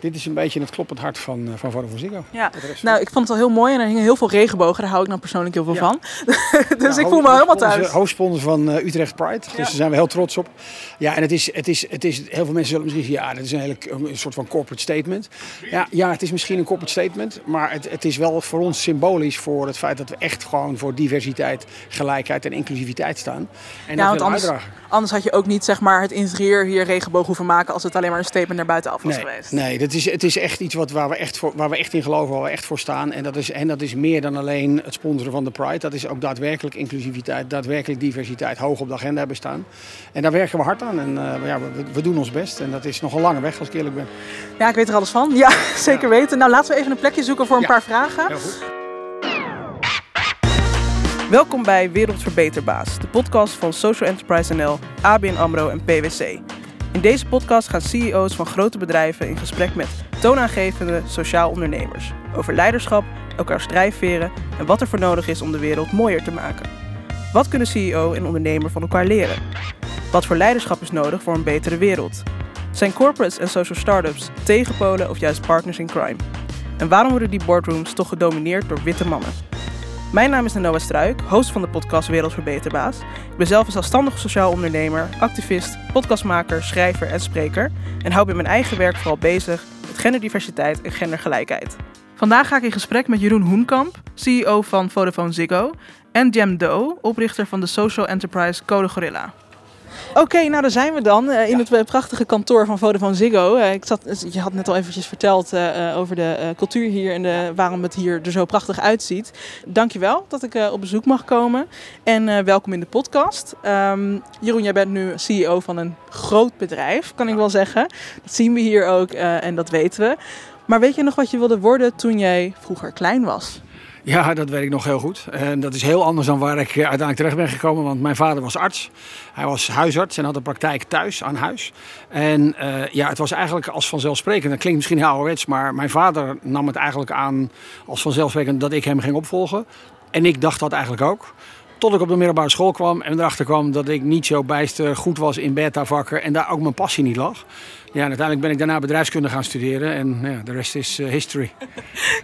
dit is een beetje het kloppend hart van, uh, van Vodafone Ziggo. Ja, nou, ik vond het al heel mooi en er hingen heel veel regenbogen. Daar hou ik nou persoonlijk heel veel van. dus ik voel me helemaal thuis. Hoofdsponsor van uh, Utrecht Pride. Dus daar zijn we heel trots op. Ja, en het is, het is, het is, heel veel mensen zullen misschien zeggen, ja, dat is een, hele, een soort van corporate statement. Ja, ja, het is misschien een corporate statement, maar het, het is wel voor ons symbolisch voor het feit dat we echt gewoon voor diversiteit, gelijkheid en inclusiviteit staan. En ja, want anders, anders had je ook niet zeg maar, het interieur hier regenboog hoeven maken als het alleen maar een statement naar buitenaf was nee, geweest. Nee, dat is, het is echt iets wat, waar, we echt voor, waar we echt in geloven, waar we echt voor staan. En dat, is, en dat is meer dan alleen het sponsoren van de Pride. Dat is ook daadwerkelijk inclusiviteit, daadwerkelijk diversiteit hoog op de agenda hebben staan. En daar werken we hard aan en uh, ja, we, we, doen ons best. En dat is nog een lange weg als ik eerlijk ben. Ja, ik weet er alles van. Ja, zeker weten. Nou, laten we even een plekje zoeken voor een paar vragen. Heel goed. Welkom bij Wereldverbeterbaas, de podcast van Social Enterprise NL, ABN AMRO en PwC. In deze podcast gaan CEO's van grote bedrijven in gesprek met toonaangevende sociaal ondernemers over leiderschap, elkaars drijfveren en wat er voor nodig is om de wereld mooier te maken. Wat kunnen CEO en ondernemer van elkaar leren? Wat voor leiderschap is nodig voor een betere wereld? Zijn corporates en social startups tegenpolen of juist partners in crime? En waarom worden die boardrooms toch gedomineerd door witte mannen? Mijn naam is Noah Struik, host van de podcast Wereldverbeterbaas. Ik ben zelf een zelfstandig sociaal ondernemer, activist, podcastmaker, schrijver en spreker. En hou met mijn eigen werk vooral bezig met genderdiversiteit en gendergelijkheid. Vandaag ga ik in gesprek met Jeroen Hoenkamp, CEO van Vodafone Ziggo. En Jem Doe, oprichter van de social enterprise Code Gorilla. Oké, nou daar zijn we dan uh, in het uh, prachtige kantoor van Vodafone Ziggo. Uh, ik zat, je had net al eventjes verteld over de cultuur hier en de, waarom het hier er zo prachtig uitziet. Dankjewel dat ik op bezoek mag komen en welkom in de podcast. Um, Jeroen, jij bent nu CEO van een groot bedrijf, kan ik wel zeggen. Dat zien we hier ook en dat weten we. Maar weet je nog wat je wilde worden toen jij vroeger klein was? Ja, dat weet ik nog heel goed. En dat is heel anders dan waar ik uiteindelijk terecht ben gekomen. Want mijn vader was arts. Hij was huisarts en had een praktijk thuis aan huis. En uh, ja, het was eigenlijk als vanzelfsprekend. Dat klinkt misschien heel ouderwets, maar mijn vader nam het eigenlijk aan als vanzelfsprekend dat ik hem ging opvolgen. En ik dacht dat eigenlijk ook. Tot ik op de middelbare school kwam en erachter kwam dat ik niet zo bijster goed was in beta-vakken en daar ook mijn passie niet lag. Ja, en uiteindelijk ben ik daarna bedrijfskunde gaan studeren en ja, de rest is uh, history.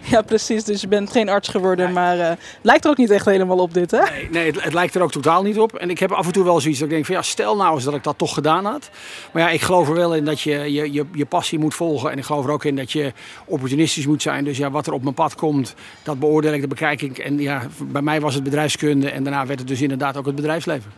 Ja, precies. Dus je bent geen arts geworden, maar uh, lijkt er ook niet echt helemaal op dit, hè? Nee, nee het, het, lijkt er ook totaal niet op. En ik heb af en toe wel zoiets dat ik denk van ja, stel nou eens dat ik dat toch gedaan had. Maar ja, ik geloof er wel in dat je je, je, je passie moet volgen en ik geloof er ook in dat je opportunistisch moet zijn. Dus ja, wat er op mijn pad komt, dat beoordeel ik, dat bekijk ik. En ja, bij mij was het bedrijfskunde en daarna werd het dus inderdaad ook het bedrijfsleven.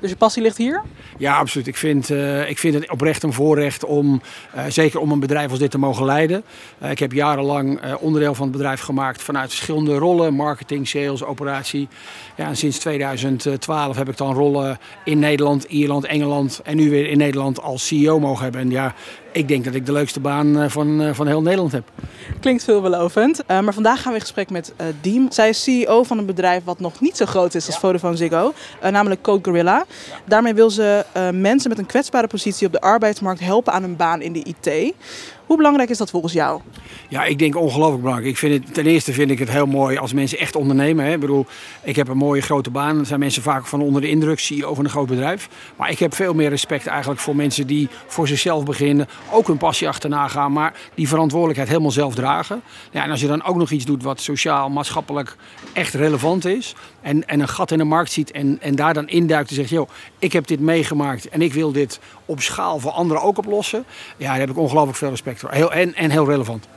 Dus je passie ligt hier? Ja, absoluut. Ik vind, uh, ik vind het oprecht een voorrecht om, uh, zeker om een bedrijf als dit te mogen leiden. Uh, ik heb jarenlang onderdeel van het bedrijf gemaakt vanuit verschillende rollen. Marketing, sales, operatie. Ja, en sinds 2012 heb ik dan rollen in Nederland, Ierland, Engeland en nu weer in Nederland als CEO mogen hebben. En ja, ik denk dat ik de leukste baan van, van heel Nederland heb. Klinkt veelbelovend. Uh, maar vandaag gaan we in gesprek met uh, Diem. Zij is CEO van een bedrijf wat nog niet zo groot is als Vodafone Ziggo. Uh, namelijk Code Gorilla. Daarmee wil ze mensen met een kwetsbare positie op de arbeidsmarkt helpen aan een baan in de IT. Hoe belangrijk is dat volgens jou? Ja, ik denk ongelooflijk belangrijk. Ik vind het, ten eerste vind ik het heel mooi als mensen echt ondernemen. Hè. Ik bedoel, ik heb een mooie grote baan. Er zijn mensen vaak van onder de indruk, CEO van een groot bedrijf. Maar ik heb veel meer respect eigenlijk voor mensen die voor zichzelf beginnen. Ook hun passie achterna gaan, maar die verantwoordelijkheid helemaal zelf dragen. Ja, en als je dan ook nog iets doet wat sociaal, maatschappelijk echt relevant is. En, en een gat in de markt ziet en, en daar dan induikt en zegt... joh, ik heb dit meegemaakt en ik wil dit op schaal voor anderen ook oplossen. Ja, daar heb ik ongelooflijk veel respect Heel, en, en heel relevant.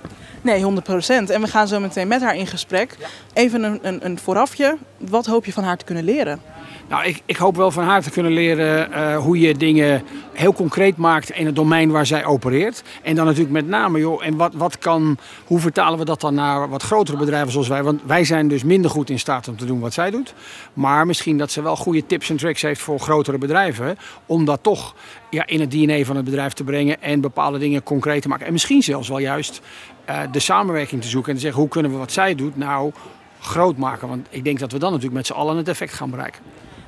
Nee, 100% En we gaan zo meteen met haar in gesprek. Even een, een, een voorafje. Wat hoop je van haar te kunnen leren? Nou, ik, ik hoop wel van haar te kunnen leren uh, hoe je dingen heel concreet maakt in het domein waar zij opereert. En dan natuurlijk met name, joh, en wat, wat kan, hoe vertalen we dat dan naar wat grotere bedrijven zoals wij? Want wij zijn dus minder goed in staat om te doen wat zij doet. Maar misschien dat ze wel goede tips en tricks heeft voor grotere bedrijven. Om dat toch ja, in het DNA van het bedrijf te brengen en bepaalde dingen concreet te maken. En misschien zelfs wel juist uh, de samenwerking te zoeken en te zeggen hoe kunnen we wat zij doet nou groot maken. Want ik denk dat we dan natuurlijk met z'n allen het effect gaan bereiken.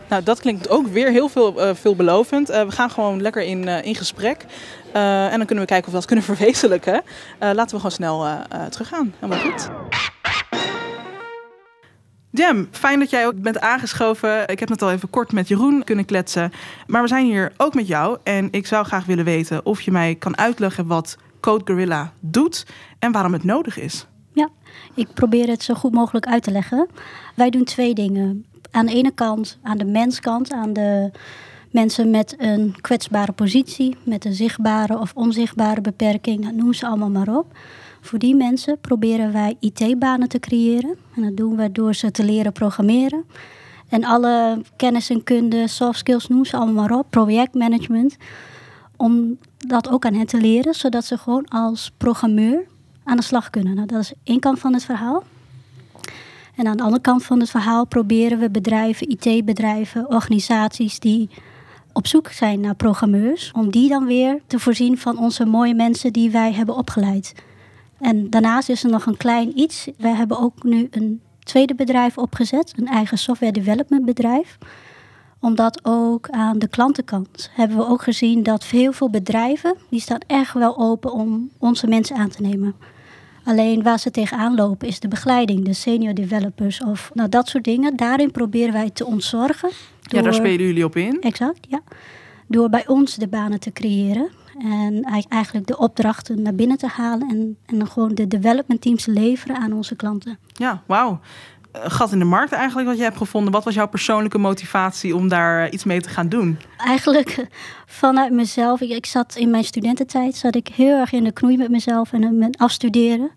Nou, dat klinkt ook weer heel veel, uh, veelbelovend. Uh, we gaan gewoon lekker in, in gesprek. en dan kunnen we kijken of we dat kunnen verwezenlijken. laten we gewoon snel teruggaan. Helemaal goed. Jam, fijn dat jij ook bent aangeschoven. Ik heb net al even kort met Jeroen kunnen kletsen. Maar we zijn hier ook met jou. En ik zou graag willen weten of je mij kan uitleggen wat Code Gorilla doet en waarom het nodig is. Ja, ik probeer het zo goed mogelijk uit te leggen. Wij doen twee dingen. Aan de ene kant, aan de menskant, aan de mensen met een kwetsbare positie, met een zichtbare of onzichtbare beperking, noem ze allemaal maar op. Voor die mensen proberen wij IT-banen te creëren. En dat doen we door ze te leren programmeren. En alle kennis en kunde, soft skills, noem ze allemaal maar op, projectmanagement. Om dat ook aan hen te leren, zodat ze gewoon als programmeur aan de slag kunnen. Nou, dat is één kant van het verhaal. En aan de andere kant van het verhaal proberen we bedrijven, IT-bedrijven, organisaties die op zoek zijn naar programmeurs, om die dan weer te voorzien van onze mooie mensen die wij hebben opgeleid. En daarnaast is er nog een klein iets. Wij hebben ook nu een tweede bedrijf opgezet, een eigen software development bedrijf. Omdat ook aan de klantenkant hebben we ook gezien dat heel veel bedrijven, die staan erg wel open om onze mensen aan te nemen. Alleen waar ze tegenaan lopen is de begeleiding, de senior developers of nou, dat soort dingen. Daarin proberen wij te ontzorgen. Ja, daar spelen jullie op in. Exact, ja. Door bij ons de banen te creëren. En eigenlijk de opdrachten naar binnen te halen. En, en dan gewoon de development teams leveren aan onze klanten. Ja, wauw. Gat in de markt eigenlijk wat je hebt gevonden. Wat was jouw persoonlijke motivatie om daar eh, iets mee te gaan doen? Eigenlijk vanuit mezelf. Ik, ik zat in mijn studententijd zat ik heel erg in de knoei met mezelf en met afstuderen.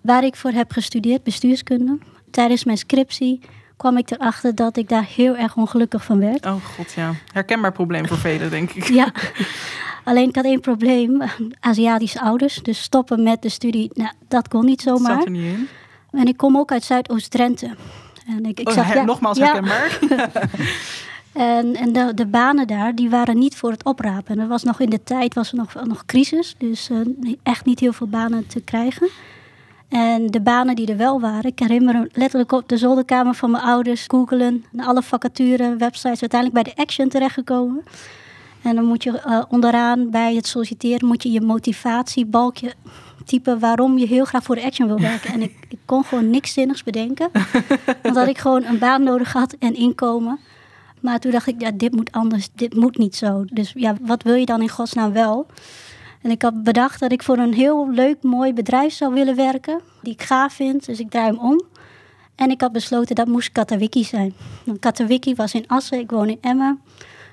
Waar ik voor heb gestudeerd, bestuurskunde. Tijdens mijn scriptie kwam ik erachter dat ik daar heel erg ongelukkig van werd. Oh god, ja. Herkenbaar probleem voor velen, denk ik. Ja. Alleen ik had één probleem. Aziatische ouders. Dus stoppen met de studie, nou, dat kon niet zomaar. Dat zat er niet in. En ik kom ook uit Zuidoost-Drenthe. En ik, ik oh, zag, ja, nogmaals herkenbaar. Ja. en en de, de, banen daar, die waren niet voor het oprapen. En er was nog in de tijd was er nog, nog crisis. Dus uh, echt niet heel veel banen te krijgen. En de banen die er wel waren, ik herinner me letterlijk op de zolderkamer van mijn ouders, googelen, alle vacature, websites, uiteindelijk bij de Action terechtgekomen. En dan moet je uh, onderaan bij het solliciteren, moet je je motivatiebalkje typen waarom je heel graag voor de Action wil werken. En ik, ik kon gewoon niks zinnigs bedenken, want had ik gewoon een baan nodig had en inkomen. Maar toen dacht ik, ja, dit moet anders, dit moet niet zo. Dus ja, wat wil je dan in godsnaam wel? En ik had bedacht dat ik voor een heel leuk, mooi bedrijf zou willen werken. Die ik gaaf vind, dus ik draai hem om. En ik had besloten dat moest Katawiki zijn. Katawiki was in Assen, ik woon in Emmen.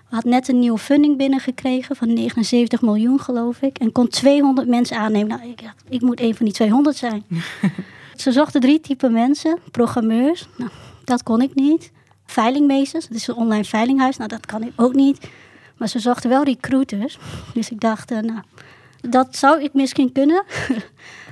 We had net een nieuwe funding binnengekregen van 79 miljoen, geloof ik. En kon 200 mensen aannemen. Nou, ik dacht, ik moet een van die 200 zijn. Ze zochten drie typen mensen. Programmeurs, nou, dat kon ik niet. Veilingmeesters, dat is een online veilinghuis. Nou, dat kan ik ook niet. Maar ze zochten wel recruiters. Dus ik dacht, uh, nou, dat zou ik misschien kunnen.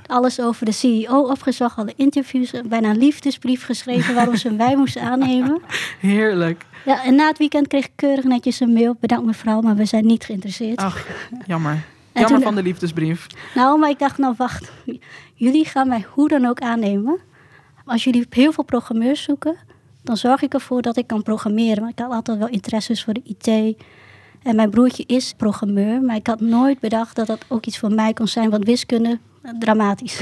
Alles over de CEO opgezocht, alle interviews, bijna een liefdesbrief geschreven waarom ze mij moesten aannemen. Heerlijk. Ja, en na het weekend kreeg ik keurig netjes een mail. Bedankt mevrouw, maar we zijn niet geïnteresseerd. Ach, jammer. jammer van de liefdesbrief. Nou, maar ik dacht, nou wacht. Jullie gaan mij hoe dan ook aannemen. Als jullie heel veel programmeurs zoeken, dan zorg ik ervoor dat ik kan programmeren. Maar ik had altijd wel interesses voor de IT, en mijn broertje is programmeur, maar ik had nooit bedacht dat dat ook iets voor mij kon zijn, want wiskunde, dramatisch.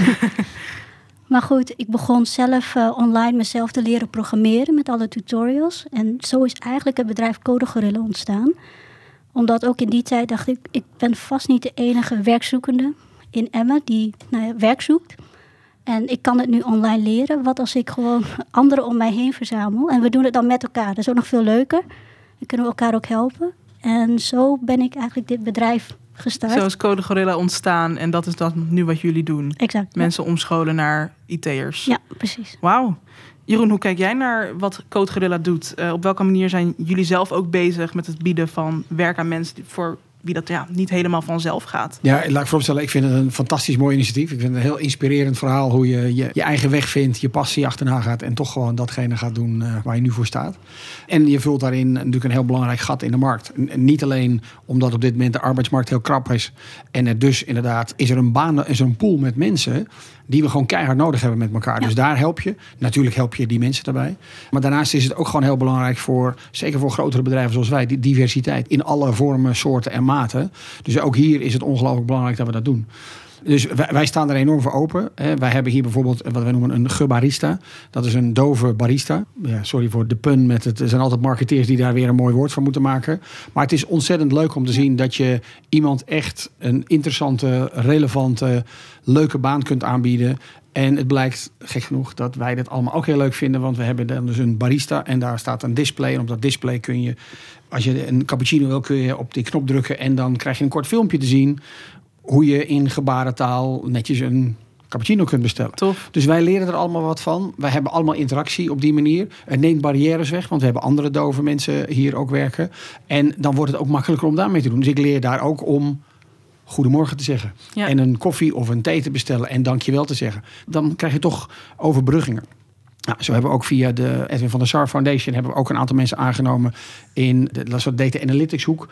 maar goed, ik begon zelf uh, online mezelf te leren programmeren met alle tutorials. En zo is eigenlijk het bedrijf Code Gorilla ontstaan. Omdat ook in die tijd dacht ik, ik ben vast niet de enige werkzoekende in Emmen die nou ja, werk zoekt. En ik kan het nu online leren. Wat als ik gewoon anderen om mij heen verzamel? En we doen het dan met elkaar. Dat is ook nog veel leuker. Dan kunnen we elkaar ook helpen. En zo ben ik eigenlijk dit bedrijf gestart. Zo is Code Gorilla ontstaan en dat is dan nu wat jullie doen. Exact. Mensen omscholen naar IT'ers. Ja, precies. Wauw. Jeroen, hoe kijk jij naar wat Code Gorilla doet? Uh, op welke manier zijn jullie zelf ook bezig met het bieden van werk aan mensen voor wie dat ja, niet helemaal vanzelf gaat. Ja, laat ik voorstellen, ik vind het een fantastisch mooi initiatief. Ik vind het een heel inspirerend verhaal hoe je je, je eigen weg vindt, je passie achterna gaat en toch gewoon datgene gaat doen uh, waar je nu voor staat. En je vult daarin natuurlijk een heel belangrijk gat in de markt. Niet alleen omdat op dit moment de arbeidsmarkt heel krap is en er dus inderdaad is er een baan, is een pool met mensen die we gewoon keihard nodig hebben met elkaar. Dus daar help je. Natuurlijk help je die mensen daarbij. Maar daarnaast is het ook gewoon heel belangrijk voor, zeker voor grotere bedrijven zoals wij, die diversiteit in alle vormen, soorten en maten. Dus ook hier is het ongelooflijk belangrijk dat we dat doen. Dus wij, wij staan er enorm voor open. Hè. Wij hebben hier bijvoorbeeld wat wij noemen een gebarista. Dat is een dove barista. Ja, sorry voor de pun met het. Er zijn altijd marketeers die daar weer een mooi woord van moeten maken. Maar het is ontzettend leuk om te zien dat je iemand echt een interessante, relevante, leuke baan kunt aanbieden. En het blijkt, gek genoeg, dat wij dit allemaal ook heel leuk vinden. Want we hebben dan dus een barista en daar staat een display. En op dat display kun je, als je een cappuccino wil, kun je op die knop drukken. En dan krijg je een kort filmpje te zien hoe je in gebarentaal netjes een cappuccino kunt bestellen. Tof. Dus wij leren er allemaal wat van. Wij hebben allemaal interactie op die manier. Het neemt barrières weg, want we hebben andere dove mensen hier ook werken. En dan wordt het ook makkelijker om daarmee te doen. Dus ik leer daar ook om goedemorgen te zeggen. Ja. En een koffie of een thee te bestellen en dankjewel te zeggen. Dan krijg je toch overbruggingen. Nou, zo hebben we ook via de Edwin van der Sar Foundation hebben we ook een aantal mensen aangenomen in de dat soort data analytics hoek.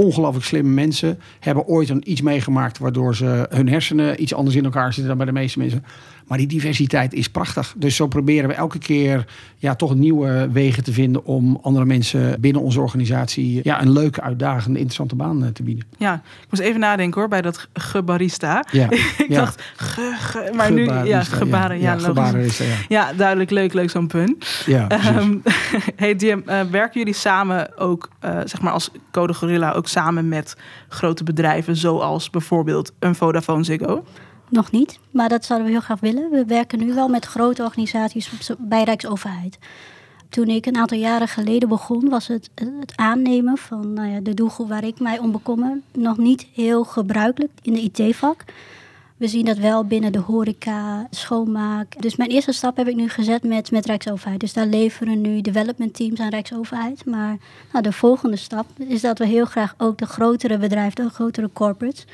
Ongelooflijk slimme mensen hebben ooit een iets meegemaakt waardoor ze hun hersenen iets anders in elkaar zitten dan bij de meeste mensen. Maar die diversiteit is prachtig. Dus zo proberen we elke keer ja, toch nieuwe wegen te vinden om andere mensen binnen onze organisatie ja, een leuke, uitdagende, interessante baan eh, te bieden. Ja, ik moest even nadenken hoor bij dat gebarista. Ja, ik ja. dacht, ge, ge- maar nu, ja, gebaren, ja, ja, ja. Ja, duidelijk, leuk, leuk zo'n pun. Ja. Ehm hey Jim, eh, werken jullie samen ook, eh, zeg maar als Code Gorilla, ook samen met grote bedrijven zoals bijvoorbeeld een Vodafone Ziggo? Nog niet, maar dat zouden we heel graag willen. We werken nu wel met grote organisaties bij Rijksoverheid. Toen ik een aantal jaren geleden begon, was het, het aannemen van nou ja, de doelgroep waar ik mij om bekommer nog niet heel gebruikelijk in de IT-vak. We zien dat wel binnen de horeca, schoonmaak. Dus mijn eerste stap heb ik nu gezet met, met Rijksoverheid. Dus daar leveren nu development teams aan Rijksoverheid. Maar nou, de volgende stap is dat we heel graag ook de grotere bedrijven, de grotere corporates,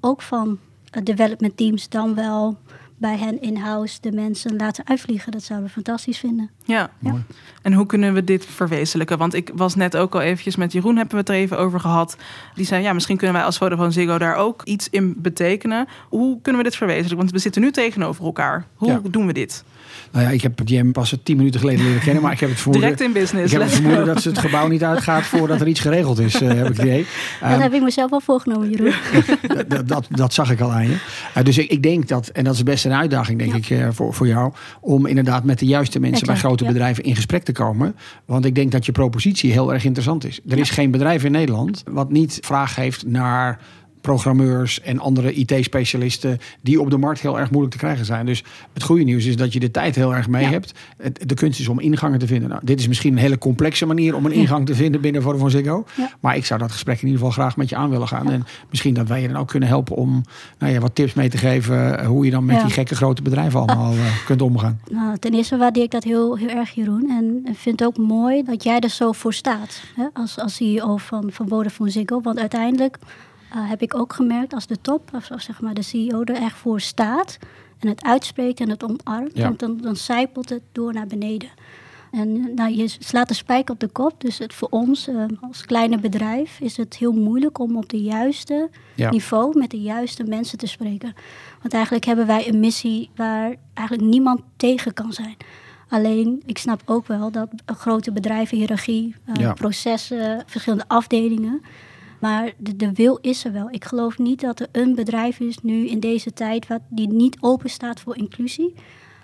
ook van eh, development teams dan wel bij hen in-house de mensen laten uitvliegen. Dat zouden we fantastisch vinden. Ja. Mooi. En hoe kunnen we dit verwezenlijken? Want ik was net ook al eventjes met Jeroen, hebben we het er even over gehad. Die zei, ja, misschien kunnen wij als Vodafone Ziggo daar ook iets in betekenen. Hoe kunnen we dit verwezenlijken? Want we zitten nu tegenover elkaar. Hoe Ja. doen we dit? Nou ja, ik heb Jam pas tien minuten geleden leren kennen, maar ik heb het vermoeden, Direct in business. ik heb het vermoeden dat ze het gebouw niet uitgaat voordat er iets geregeld is, eh, heb ik het idee. dat Ehm, heb ik mezelf wel voorgenomen, Jeroen. dat, dat, zag ik al aan je. Eh, dus ik, ik denk dat, en dat is best een uitdaging, denk Ja. ik, eh, voor, voor jou, om inderdaad met de juiste mensen bij grote ja. bedrijven in gesprek te komen. Want ik denk dat je propositie heel erg interessant is. Er is geen bedrijf in Nederland wat niet vraag heeft naar programmeurs en andere IT-specialisten die op de markt heel erg moeilijk te krijgen zijn. Dus het goede nieuws is dat je de tijd heel erg mee Ja. hebt. De kunst is om ingangen te vinden. Nou, dit is misschien een hele complexe manier om een ingang te vinden binnen Vodafone Ziggo. Ja. Maar ik zou dat gesprek in ieder geval graag met je aan willen gaan. En misschien dat wij je dan ook kunnen helpen om nou ja, wat tips mee te geven. eh, Hoe je dan met die gekke grote bedrijven allemaal eh, kunt omgaan. Nou, ten eerste waardeer ik dat heel, heel erg, Jeroen. En vind het ook mooi dat jij er zo voor staat. Hè? Als, als CEO van, van Vodafone Ziggo. Want uiteindelijk eh, heb ik ook gemerkt als de top, of, of zeg maar de CEO er echt voor staat. En het uitspreekt en het omarmt. Ja. Dan, dan, dan zijpelt het door naar beneden. En nou, je slaat de spijker op de kop. Dus het, voor ons eh, als kleine bedrijf is het heel moeilijk om op de juiste Ja. niveau met de juiste mensen te spreken. Want eigenlijk hebben wij een missie waar eigenlijk niemand tegen kan zijn. Alleen, ik snap ook wel dat grote bedrijven, hiërarchie, eh, Ja. processen, verschillende afdelingen. Maar de, de wil is er wel. Ik geloof niet dat er een bedrijf is nu in deze tijd wat, die niet open staat voor inclusie.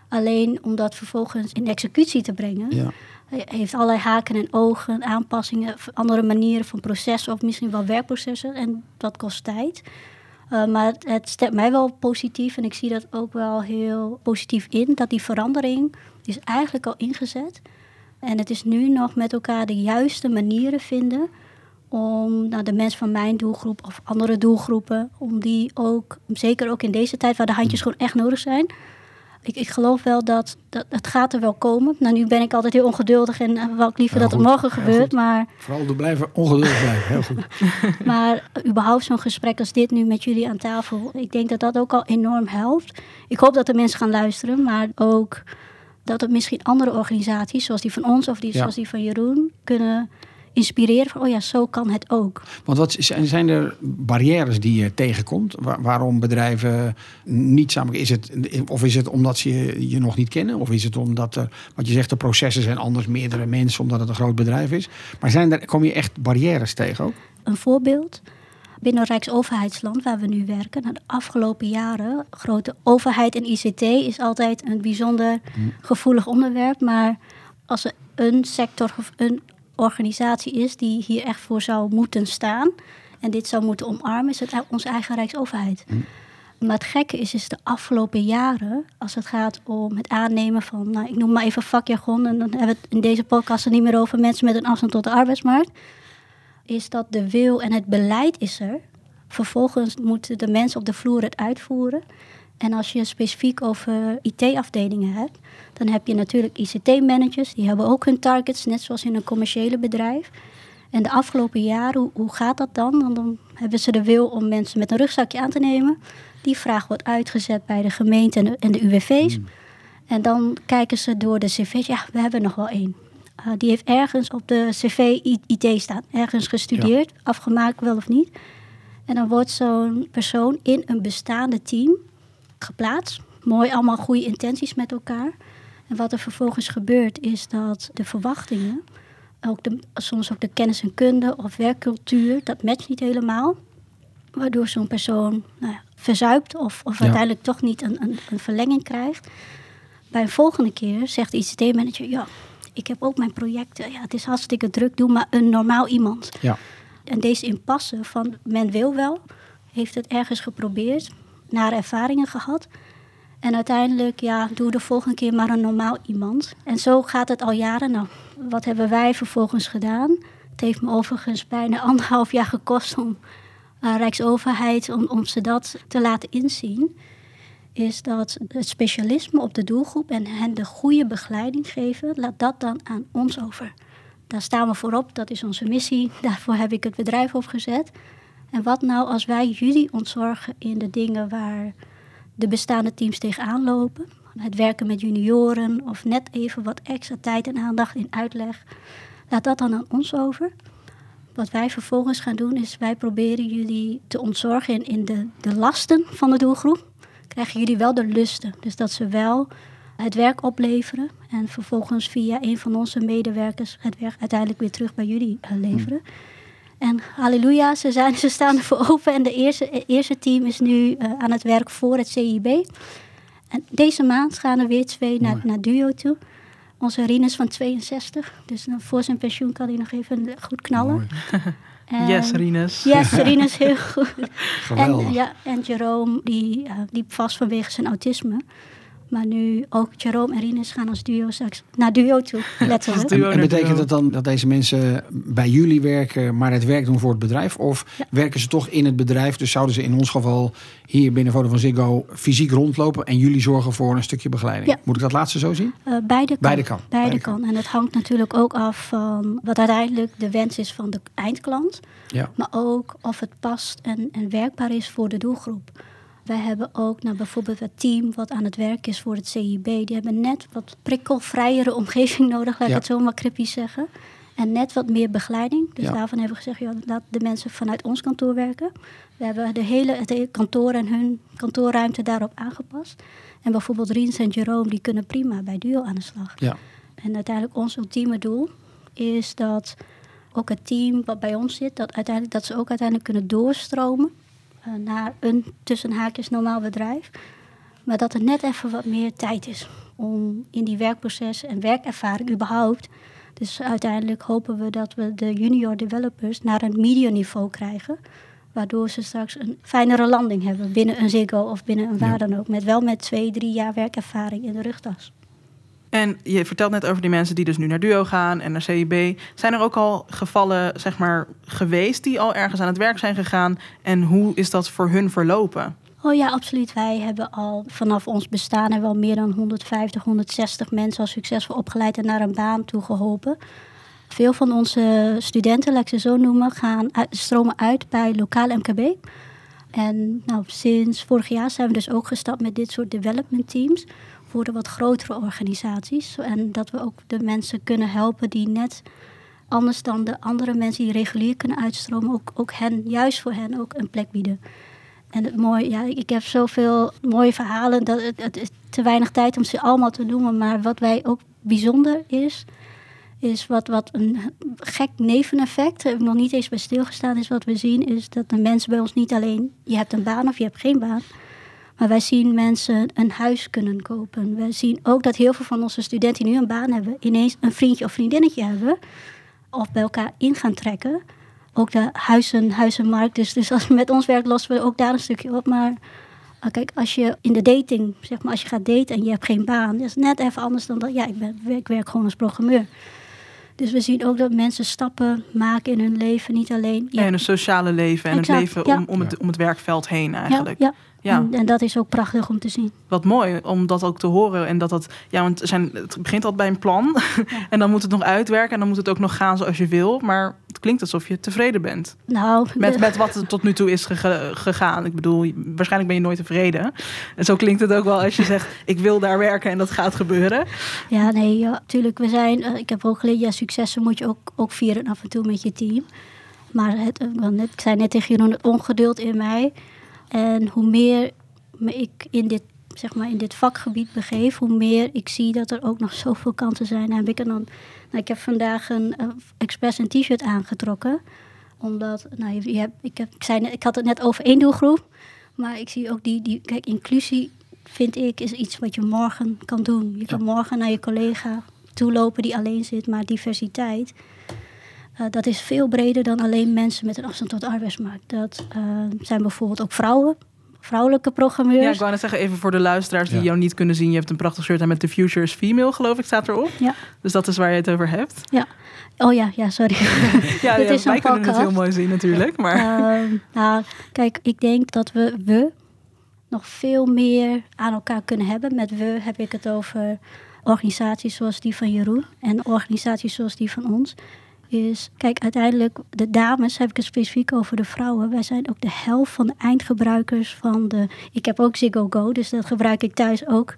Alleen om dat vervolgens in executie te brengen, Ja. hij heeft allerlei haken en ogen, aanpassingen, andere manieren van processen of misschien wel werkprocessen. En dat kost tijd. Uh, maar het, het stemt mij wel positief en ik zie dat ook wel heel positief in. Dat die verandering is eigenlijk al ingezet. En het is nu nog met elkaar de juiste manieren vinden om nou, de mensen van mijn doelgroep of andere doelgroepen, om die ook, zeker ook in deze tijd waar de handjes gewoon echt nodig zijn. Ik, ik geloof wel dat, dat het gaat er wel komen. Nou, nu ben ik altijd heel ongeduldig en uh, wou ik liever dat het morgen gebeurt. Maar Vooral door blijven ongeduldig blijven. Heel goed. maar überhaupt zo'n gesprek als dit nu met jullie aan tafel, ik denk dat dat ook al enorm helpt. Ik hoop dat de mensen gaan luisteren, maar ook dat het misschien andere organisaties, zoals die van ons of die, Ja. zoals die van Jeroen, kunnen inspireren van, oh ja, zo kan het ook. Want wat zijn zijn er barrières die je tegenkomt? Waar- waarom bedrijven niet samen... Is het, of is het omdat ze je, je nog niet kennen? Of is het omdat, er, wat je zegt, de processen zijn anders, meerdere mensen, omdat het een groot bedrijf is? Maar zijn er, kom je echt barrières tegen ook? Een voorbeeld. binnen Rijksoverheidsland, waar we nu werken, na de afgelopen jaren, grote overheid en ICT is altijd een bijzonder gevoelig onderwerp. Maar als er een sector of een organisatie is die hier echt voor zou moeten staan en dit zou moeten omarmen, is het onze eigen Rijksoverheid. Maar het gekke is, is de afgelopen jaren, als het gaat om het aannemen van, nou, ik noem maar even vakjargon, en dan hebben we het in deze podcast er niet meer over mensen met een afstand tot de arbeidsmarkt, is dat de wil en het beleid is er. Vervolgens moeten de mensen op de vloer het uitvoeren. En als je specifiek over IT-afdelingen hebt, dan heb je natuurlijk ICT-managers, die hebben ook hun targets, net zoals in een commerciële bedrijf. En de afgelopen jaren, hoe, hoe gaat dat dan? Want dan hebben ze de wil om mensen met een rugzakje aan te nemen. Die vraag wordt uitgezet bij de gemeente en de, en de UWV's. En dan kijken ze door de cv's. Ja, we hebben nog wel één. Uh, die heeft ergens op de cv IT staan. Ergens gestudeerd, afgemaakt wel of niet. En dan wordt zo'n persoon in een bestaande team geplaatst. Mooi, allemaal goede intenties met elkaar. En wat er vervolgens gebeurt is dat de verwachtingen, ook de, soms ook de kennis en kunde of werkcultuur, dat matcht niet helemaal. Waardoor zo'n persoon nou ja, verzuipt of, of Ja. uiteindelijk toch niet een, een, een verlenging krijgt. Bij een volgende keer zegt de ICT-manager, ja, ik heb ook mijn projecten. Ja, het is hartstikke druk, doe maar een normaal iemand. Ja. En deze impasse van men wil wel, heeft het ergens geprobeerd, nare ervaringen gehad. En uiteindelijk, ja, doe de volgende keer maar een normaal iemand. En zo gaat het al jaren. Nou, wat hebben wij vervolgens gedaan? Het heeft me overigens bijna anderhalf jaar gekost om uh, Rijksoverheid, om, om ze dat te laten inzien. Is dat het specialisme op de doelgroep en hen de goede begeleiding geven, laat dat dan aan ons over. Daar staan we voorop, dat is onze missie. Daarvoor heb ik het bedrijf opgezet. En wat nou als wij jullie ontzorgen in de dingen waar de bestaande teams tegenaan lopen? Het werken met junioren of net even wat extra tijd en aandacht in uitleg. Laat dat dan aan ons over. Wat wij vervolgens gaan doen is, wij proberen jullie te ontzorgen in, in de, de lasten van de doelgroep. Krijgen jullie wel de lusten. Dus dat ze wel het werk opleveren en vervolgens via een van onze medewerkers het werk uiteindelijk weer terug bij jullie uh, leveren. En halleluja, ze, zijn, ze staan ervoor open en de eerste, eerste team is nu uh, aan het werk voor het CIB. En deze maand gaan er weer twee naar, naar Duo toe. Onze Rinus van 62, dus voor zijn pensioen kan hij nog even goed knallen. En, yes, Rinus. Yes, Rinus, heel goed. Geweldig. En, ja, en Jerome, die uh, liep vast vanwege zijn autisme. Maar nu ook Jerome en Rinus gaan als duo straks naar duo toe, letterlijk. En, en betekent dat dan dat deze mensen bij jullie werken, maar het werk doen voor het bedrijf? Of ja. werken ze toch in het bedrijf? Dus zouden ze in ons geval hier binnen Vodafone Ziggo fysiek rondlopen en jullie zorgen voor een stukje begeleiding? Ja. Moet ik dat laatste zo zien? Uh, beide, kan. beide kan. Beide, beide kan. En het hangt natuurlijk ook af van wat uiteindelijk de wens is van de eindklant. Ja. Maar ook of het past en, en werkbaar is voor de doelgroep. Wij hebben ook nou, bijvoorbeeld het team wat aan het werk is voor het CIB. Die hebben net wat prikkelvrijere omgeving nodig, laat ik Ja. het zo maar cryptisch zeggen. En net wat meer begeleiding. Dus Ja. daarvan hebben we gezegd, joh, laat de mensen vanuit ons kantoor werken. We hebben de hele, het hele kantoor en hun kantoorruimte daarop aangepast. En bijvoorbeeld Riens en Jerome, die kunnen prima bij Duo aan de slag. Ja. En uiteindelijk ons ultieme doel is dat ook het team wat bij ons zit, dat, uiteindelijk, dat ze ook uiteindelijk kunnen doorstromen naar een tussen haakjes normaal bedrijf. Maar dat er net even wat meer tijd is om in die werkproces en werkervaring überhaupt. Dus uiteindelijk hopen we dat we de junior developers naar een medium niveau krijgen. Waardoor ze straks een fijnere landing hebben binnen een Ziggo of binnen een waar dan ook. Met wel met twee, drie jaar werkervaring in de rugtas. En je vertelt net over die mensen die dus nu naar Duo gaan en naar CIB. Zijn er ook al gevallen zeg maar, geweest die al ergens aan het werk zijn gegaan? En hoe is dat voor hun verlopen? Oh ja, absoluut. Wij hebben al vanaf ons bestaan al meer dan 150, 160 mensen al succesvol opgeleid en naar een baan toe geholpen. Veel van onze studenten, laat ik ze zo noemen, gaan stromen uit bij lokaal MKB. En nou, sinds vorig jaar zijn we dus ook gestapt met dit soort development teams voor de wat grotere organisaties. En dat we ook de mensen kunnen helpen die net anders dan de andere mensen die regulier kunnen uitstromen, ook, ook hen, juist voor hen ook een plek bieden. En het mooie, ja, ik heb zoveel mooie verhalen dat het, het is te weinig tijd om ze allemaal te noemen. Maar wat wij ook bijzonder is, is wat, wat een gek neveneffect, heb ik nog niet eens bij stilgestaan, is wat we zien, is dat de mensen bij ons niet alleen, je hebt een baan of je hebt geen baan, maar wij zien mensen een huis kunnen kopen. We zien ook dat heel veel van onze studenten die nu een baan hebben, ineens een vriendje of vriendinnetje hebben, of bij elkaar in gaan trekken. Ook de huizen, huizenmarkt, dus, dus als we met ons werk lossen we ook daar een stukje op, maar... ah, Kijk, als je in de dating, zeg maar, als je gaat daten en je hebt geen baan, dat is net even anders dan dat. Ja, ik, ben, ik werk gewoon als programmeur. Dus we zien ook dat mensen stappen maken in hun leven. Niet alleen. Ja. En een sociale leven en Exact, het leven ja. om, om, het, om het werkveld heen ja, eigenlijk. ja. Ja. En, en dat is ook prachtig om te zien. Wat mooi om dat ook te horen. En dat dat, ja, want zijn, het begint altijd bij een plan. en dan moet het nog uitwerken en dan moet het ook nog gaan zoals je wil. Maar het klinkt alsof je tevreden bent Nou, met, de- met wat er tot nu toe is gegaan. Ik bedoel, waarschijnlijk ben je nooit tevreden. En zo klinkt het ook wel als je zegt, ik wil daar werken en dat gaat gebeuren. Ja, nee, ja, natuurlijk. We zijn, eh, ik heb ook geleerd, ja, successen moet je ook, ook vieren af en toe met je team. Maar het, eh, ik zei net tegen Jeroen, het ongeduld in mij. En hoe meer me ik in dit, zeg maar, in dit vakgebied begeef, hoe meer ik zie dat er ook nog zoveel kansen zijn. Heb ik, er dan, nou, ik heb vandaag een eh, expres een t-shirt aangetrokken. Omdat, nou, je, je hebt, ik, heb, ik, zei ik had het net over één doelgroep. Maar ik zie ook die, die kijk, inclusie vind ik is iets wat je morgen kan doen. Je kan morgen naar je collega toelopen die alleen zit, maar diversiteit. Eh, dat is veel breder dan alleen mensen met een afstand tot de arbeidsmarkt. Dat eh, zijn bijvoorbeeld ook vrouwen, vrouwelijke Ja, programmeurs. ik wou net zeggen, even voor de luisteraars die Ja. jou niet kunnen zien. Je hebt een prachtig shirt aan met The Future is Female, geloof ik, staat erop. Ja. Dus dat is waar je het over hebt. Oh ja, ja, sorry. Ja, Dit ja, is een wij kunnen het heel podcast. mooi zien natuurlijk. Maar Ehm, nou, kijk, ik denk dat we, we nog veel meer aan elkaar kunnen hebben. Met we heb ik het over organisaties zoals die van Jeroen en organisaties zoals die van ons. Is, kijk, uiteindelijk, de dames heb ik het specifiek over de vrouwen. Wij zijn ook de helft van de eindgebruikers van de. Ik heb ook Ziggo Go, dus dat gebruik ik thuis ook.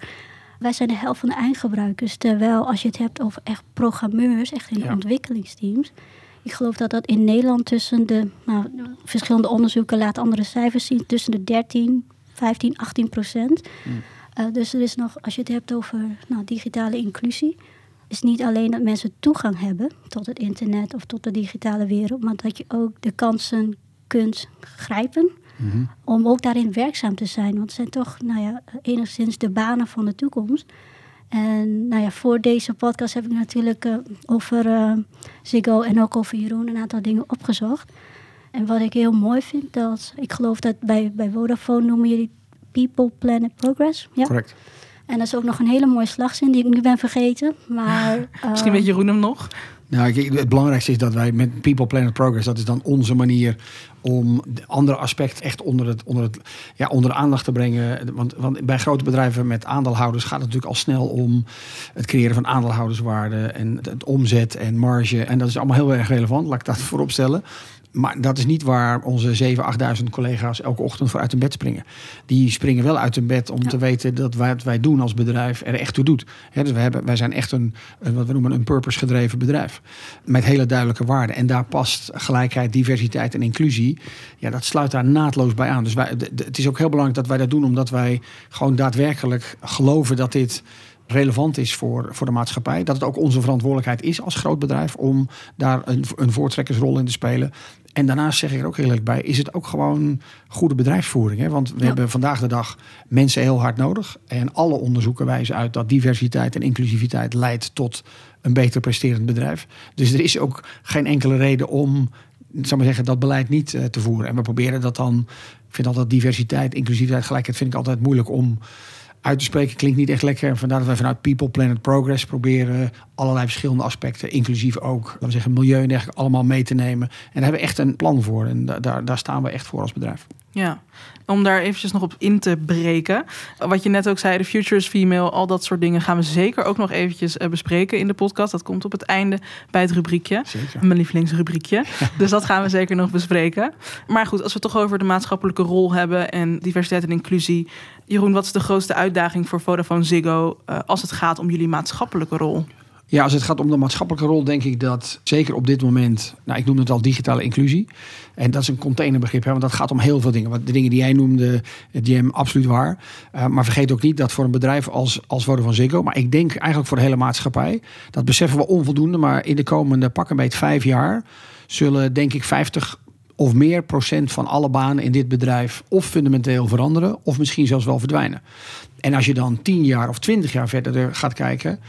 Wij zijn de helft van de eindgebruikers. Terwijl als je het hebt over echt programmeurs, echt in Ja. ontwikkelingsteams. Ik geloof dat dat in Nederland tussen de, nou, verschillende onderzoeken laten andere cijfers zien, tussen de 13, 15, 18 procent. Eh, dus er is nog, als je het hebt over nou, digitale inclusie, is niet alleen dat mensen toegang hebben tot het internet of tot de digitale wereld, maar dat je ook de kansen kunt grijpen om ook daarin werkzaam te zijn. Want het zijn toch, nou ja, enigszins de banen van de toekomst. En nou ja, voor deze podcast heb ik natuurlijk eh, over eh, Ziggo en ook over Jeroen een aantal dingen opgezocht. En wat ik heel mooi vind, dat ik geloof dat bij, bij Vodafone noemen jullie People, Planet, Progress. Ja? Correct. En dat is ook nog een hele mooie slagzin die ik nu ben vergeten. Maar, misschien eh, weet Jeroen hem nog. Nou, kijk, het belangrijkste is dat wij met People Planet Progress, dat is dan onze manier om de andere aspecten echt onder, het, onder, het, ja, onder de aandacht te brengen. Want, want bij grote bedrijven met aandeelhouders gaat het natuurlijk al snel om het creëren van aandeelhouderswaarde en het, het omzet en marge. En dat is allemaal heel erg relevant, laat ik dat voorop stellen. Maar dat is niet waar onze 7.000, 8.000 collega's elke ochtend voor uit hun bed springen. Die springen wel uit hun bed om te weten dat wat wij doen als bedrijf er echt toe doet. Dus we hebben, wij zijn echt een, wat we noemen een purpose gedreven bedrijf. Met hele duidelijke waarden. En daar past gelijkheid, diversiteit en inclusie. Ja, dat sluit daar naadloos bij aan. Dus wij, het is ook heel belangrijk dat wij dat doen omdat wij gewoon daadwerkelijk geloven dat dit relevant is voor, voor de maatschappij. Dat het ook onze verantwoordelijkheid is als groot bedrijf om daar een, een voortrekkersrol in te spelen. En daarnaast zeg ik er ook heel eerlijk bij, is het ook gewoon goede bedrijfsvoering. Hè? Want we Ja. hebben vandaag de dag mensen heel hard nodig. En alle onderzoeken wijzen uit dat diversiteit en inclusiviteit leidt tot een beter presterend bedrijf. Dus er is ook geen enkele reden om zou maar zeggen, dat beleid niet eh, te voeren. En we proberen dat dan. Ik vind altijd diversiteit, inclusiviteit, gelijkheid vind ik altijd moeilijk om uit te spreken. Klinkt niet echt lekker. En vandaar dat wij vanuit People, Planet, Progress proberen allerlei verschillende aspecten, inclusief ook, laten we zeggen, milieu en dergelijke, allemaal mee te nemen. En daar hebben we echt een plan voor. En da- daar, daar staan we echt voor als bedrijf. Ja, om daar eventjes nog op in te breken. Wat je net ook zei, de future is female, al dat soort dingen gaan we zeker ook nog eventjes eh, bespreken in de podcast. Dat komt op het einde bij het rubriekje. Zeker. Mijn lievelingsrubriekje. Dus dat gaan we zeker nog bespreken. Maar goed, als we het toch over de maatschappelijke rol hebben en diversiteit en inclusie. Jeroen, wat is de grootste uitdaging voor Vodafone Ziggo eh, als het gaat om jullie maatschappelijke rol? Ja, als het gaat om de maatschappelijke rol, denk ik dat zeker op dit moment, nou, ik noem het al digitale inclusie. En dat is een containerbegrip, hè, want dat gaat om heel veel dingen. Wat de dingen die jij noemde, DM, absoluut waar. Uh, maar vergeet ook niet dat voor een bedrijf als, als Vodafone Ziggo, maar ik denk eigenlijk voor de hele maatschappij, dat beseffen we onvoldoende, maar in de komende pak een beetje vijf jaar zullen denk ik 50 of meer procent van alle banen in dit bedrijf of fundamenteel veranderen, of misschien zelfs wel verdwijnen. En als je dan 10 jaar of 20 jaar verder gaat kijken,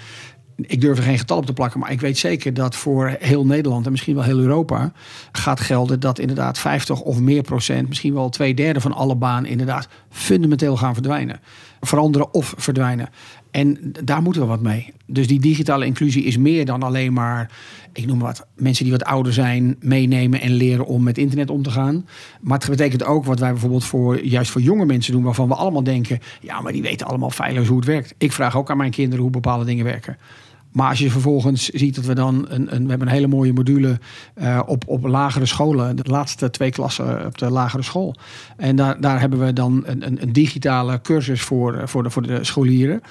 ik durf er geen getal op te plakken, maar ik weet zeker dat voor heel Nederland en misschien wel heel Europa gaat gelden dat inderdaad 50 of meer procent, misschien wel twee derde van alle banen inderdaad fundamenteel gaan verdwijnen. Veranderen of verdwijnen. En daar moeten we wat mee. Dus die digitale inclusie is meer dan alleen maar, ik noem wat, mensen die wat ouder zijn, meenemen en leren om met internet om te gaan. Maar het betekent ook wat wij bijvoorbeeld voor, juist voor jonge mensen doen, waarvan we allemaal denken, ja, maar die weten allemaal feilloos hoe het werkt. Ik vraag ook aan mijn kinderen hoe bepaalde dingen werken. Maar als je vervolgens ziet dat we dan een, een we hebben een hele mooie module uh, op, op lagere scholen, de laatste twee klassen op de lagere school. En daar, daar hebben we dan een, een, een digitale cursus voor, voor, de, voor de scholieren.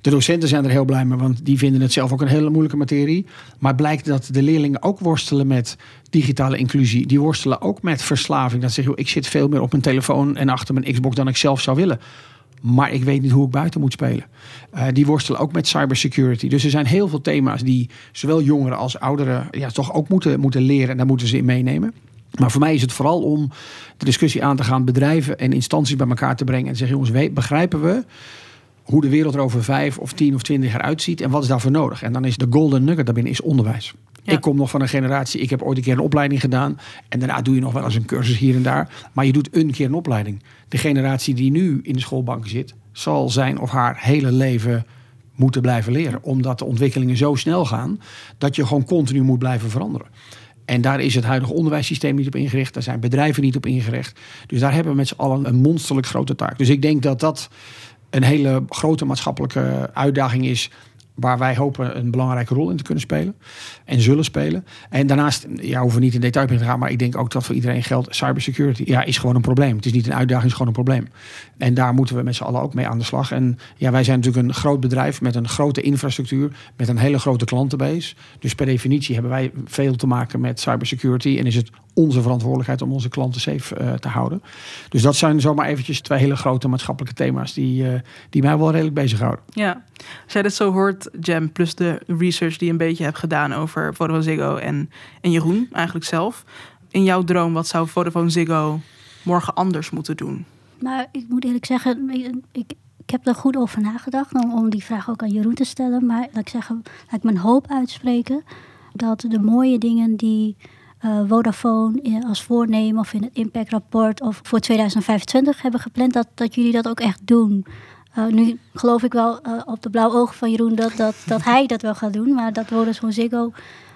De docenten zijn er heel blij mee, want die vinden het zelf ook een hele moeilijke materie. Maar blijkt dat de leerlingen ook worstelen met digitale inclusie. Die worstelen ook met verslaving. Dat zeggen, ik zit veel meer op mijn telefoon en achter mijn Xbox dan ik zelf zou willen. Maar ik weet niet hoe ik buiten moet spelen. Uh, die worstelen ook met cybersecurity. Dus er zijn heel veel thema's die zowel jongeren als ouderen ja, toch ook moeten, moeten leren. En daar moeten ze in meenemen. Maar voor mij is het vooral om de discussie aan te gaan, bedrijven en instanties bij elkaar te brengen. En te zeggen, jongens, begrijpen we hoe de wereld er over vijf of tien of twintig jaar uitziet en wat is daarvoor nodig. En dan is de golden nugget daarbinnen is onderwijs. Ik kom nog van een generatie, ik heb ooit een keer een opleiding gedaan. En daarna doe je nog wel eens een cursus hier en daar. Maar je doet een keer een opleiding. De generatie die nu in de schoolbanken zit, zal zijn of haar hele leven moeten blijven leren. Omdat de ontwikkelingen zo snel gaan dat je gewoon continu moet blijven veranderen. En daar is het huidige onderwijssysteem niet op ingericht. Daar zijn bedrijven niet op ingericht. Dus daar hebben we met z'n allen een monsterlijk grote taak. Dus ik denk dat dat een hele grote maatschappelijke uitdaging is waar wij hopen een belangrijke rol in te kunnen spelen en zullen spelen. En daarnaast, ja, hoeven we niet in detail te gaan, maar ik denk ook dat voor iedereen geldt, cybersecurity ja, is gewoon een probleem. Het is niet een uitdaging, het is gewoon een probleem. En daar moeten we met z'n allen ook mee aan de slag. En ja, wij zijn natuurlijk een groot bedrijf met een grote infrastructuur, met een hele grote klantenbase. Dus per definitie hebben wij veel te maken met cybersecurity en is het onze verantwoordelijkheid om onze klanten safe uh, te houden. Dus dat zijn zomaar eventjes twee hele grote maatschappelijke thema's die, uh, die mij wel redelijk bezighouden. Ja, als jij dit zo hoort, Jam, plus de research die je een beetje hebt gedaan over Vodafone Ziggo en, en Jeroen eigenlijk zelf. In jouw droom, wat zou Vodafone Ziggo morgen anders moeten doen? Nou, ik moet eerlijk zeggen, ik, ik heb er goed over nagedacht om, om die vraag ook aan Jeroen te stellen. Maar laat ik zeggen, laat ik mijn hoop uitspreken dat de mooie dingen die uh, Vodafone als voornemen of in het impactrapport of voor 2025 hebben gepland, dat, dat jullie dat ook echt doen. Uh, nu geloof ik wel uh, op de blauwe ogen van Jeroen dat, dat, dat hij dat wel gaat doen, maar dat Vodafone Ziggo,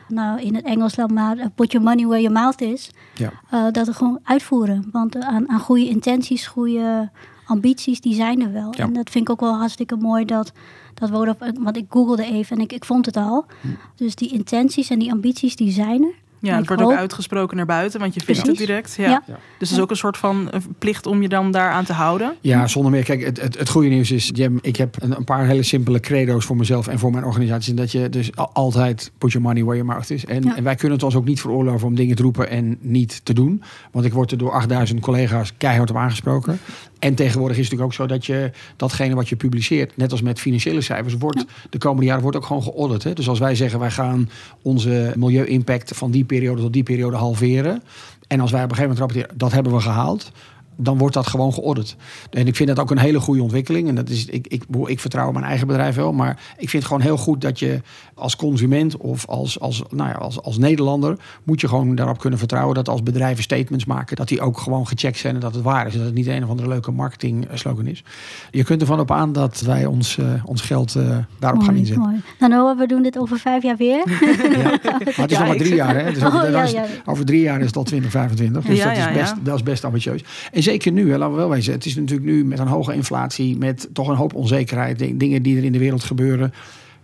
nou in het Engels dan maar put your money where your mouth is, ja. dat we gewoon uitvoeren. Want aan, aan goede intenties, goede ambities, die zijn er wel. En dat vind ik ook wel hartstikke mooi dat, dat Vodafone, want ik googelde even en ik, ik vond het al. Hm. Dus die intenties en die ambities, die zijn er. Ja, het wordt ook uitgesproken naar buiten, want je vindt het direct. Ja. ja. Dus het is ook een soort van plicht om je dan daaraan te houden. Ja, zonder meer. Kijk, het, het, het goede nieuws is, Jim, ik heb een, een, paar hele simpele credo's voor mezelf en voor mijn organisatie. Dat je dus altijd put your money where your mouth is. En, en wij kunnen het ons ook niet veroorloven om dingen te roepen en niet te doen. Want ik word er door 8000 collega's keihard op aangesproken. En tegenwoordig is het natuurlijk ook zo dat je datgene wat je publiceert, net als met financiële cijfers, wordt de komende jaren wordt ook gewoon geaudit. Hè? Dus als wij zeggen wij gaan onze milieu-impact van die periode tot die periode halveren. En als wij op een gegeven moment rapporteren, dat hebben we gehaald dan wordt dat gewoon georderd. En ik vind dat ook een hele goede ontwikkeling. En dat is, ik, ik, ik vertrouw mijn eigen bedrijf wel. Maar ik vind het gewoon heel goed dat je als consument of als, als, nou ja, als, als Nederlander... moet je gewoon daarop kunnen vertrouwen dat als bedrijven statements maken... dat die ook gewoon gecheckt zijn en dat het waar is. En dat het niet een of andere leuke marketing slogan is. Je kunt ervan op aan dat wij ons, uh, ons geld uh, daarop mooi, gaan inzetten. Mooi. Nou Noah, we doen dit over vijf jaar weer. ja, maar het is nog maar drie jaar. Hè? Dus over, oh, ja, over, drie jaar is het al 2025. Dus dat, is best, dat is best ambitieus. En zeker nu, laten we wel wezen. Het is natuurlijk nu met een hoge inflatie, met toch een hoop onzekerheid, dingen die er in de wereld gebeuren.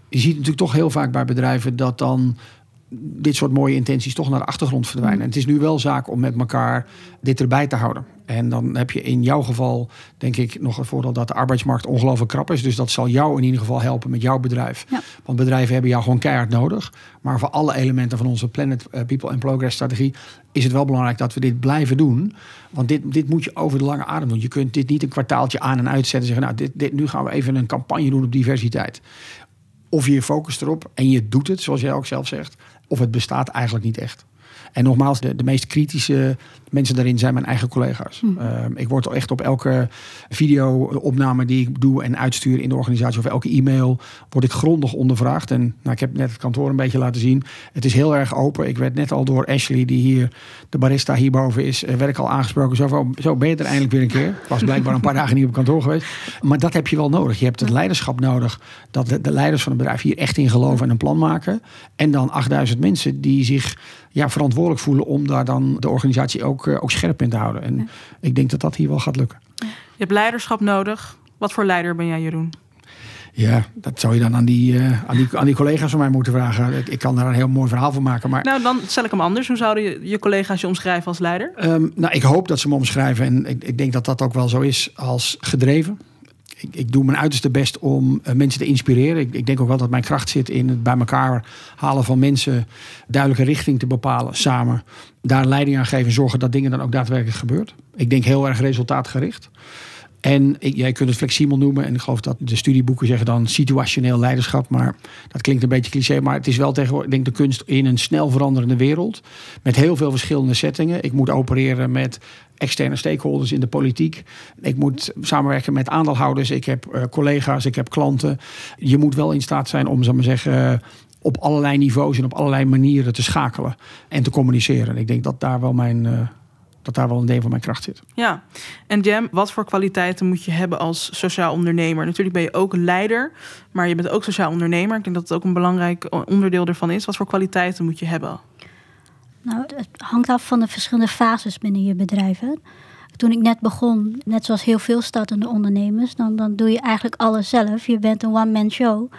Je ziet natuurlijk toch heel vaak bij bedrijven dat dan dit soort mooie intenties toch naar de achtergrond verdwijnen. En het is nu wel zaak om met elkaar dit erbij te houden. En dan heb je in jouw geval, denk ik, nog het voordeel dat de arbeidsmarkt ongelooflijk krap is. Dus dat zal jou in ieder geval helpen met jouw bedrijf. Ja. Want bedrijven hebben jou gewoon keihard nodig. Maar voor alle elementen van onze Planet eh, People and Progress strategie is het wel belangrijk dat we dit blijven doen. Want dit, dit moet je over de lange adem doen. Je kunt dit niet een kwartaaltje aan en uitzetten en zeggen, nou, dit, dit, nu gaan we even een campagne doen op diversiteit. Of je focust erop en je doet het, zoals jij ook zelf zegt. Of het bestaat eigenlijk niet echt. En nogmaals, de, de meest kritische mensen daarin zijn mijn eigen collega's. Hm. Uh, ik word echt op elke video-opname die ik doe en uitstuur in de organisatie of elke e-mail, word ik grondig ondervraagd. En nou, ik heb net het kantoor een beetje laten zien. Het is heel erg open. Ik werd net al door Ashley, die hier de barista hierboven is, eh, werd ik al aangesproken. Zo, van, zo ben je er eindelijk weer een keer. Ik was blijkbaar een paar dagen niet op kantoor geweest. Maar dat heb je wel nodig. Je hebt het leiderschap nodig. Dat de, de leiders van het bedrijf hier echt in geloven en een plan maken. En dan 8000 mensen die zich ja, verantwoordelijk voelen om daar dan de organisatie ook, uh, ook scherp in te houden. En ja. ik denk dat dat hier wel gaat lukken. Je hebt leiderschap nodig. Wat voor leider ben jij, Jeroen? Ja, dat zou je dan aan die, uh, aan die, aan die collega's van mij moeten vragen. Ik, ik, kan daar een heel mooi verhaal van maken. Maar... Nou, dan stel ik hem anders. Hoe zouden je, je collega's je omschrijven als leider? Um, nou, ik hoop dat ze me omschrijven. En ik, ik denk dat dat ook wel zo is als gedreven. Ik, ik, doe mijn uiterste best om uh, mensen te inspireren. Ik, ik, denk ook wel dat mijn kracht zit in het bij elkaar halen van mensen, duidelijke richting te bepalen samen. Daar leiding aan geven en zorgen dat dingen dan ook daadwerkelijk gebeurt. Ik denk heel erg resultaatgericht. En jij kunt het flexibel noemen. En ik geloof dat de studieboeken zeggen dan situationeel leiderschap. Maar dat klinkt een beetje cliché. Maar het is wel tegenwoordig, ik denk de kunst in een snel veranderende wereld. Met heel veel verschillende settingen. Ik moet opereren met externe stakeholders in de politiek. Ik moet samenwerken met aandeelhouders. Ik heb uh, collega's, ik heb klanten. Je moet wel in staat zijn om, zal maar zeggen, op allerlei niveaus en op allerlei manieren te schakelen en te communiceren. Ik denk dat daar wel mijn. Uh, dat daar wel een deel van mijn kracht zit. Ja, en Jam, wat voor kwaliteiten moet je hebben als sociaal ondernemer? Natuurlijk ben je ook leider, maar je bent ook sociaal ondernemer. Ik denk dat het ook een belangrijk onderdeel ervan is. Wat voor kwaliteiten moet je hebben? Nou, het hangt af van de verschillende fases binnen je bedrijf. Toen ik net begon, net zoals heel veel startende ondernemers, dan, dan doe je eigenlijk alles zelf. Je bent een one-man show.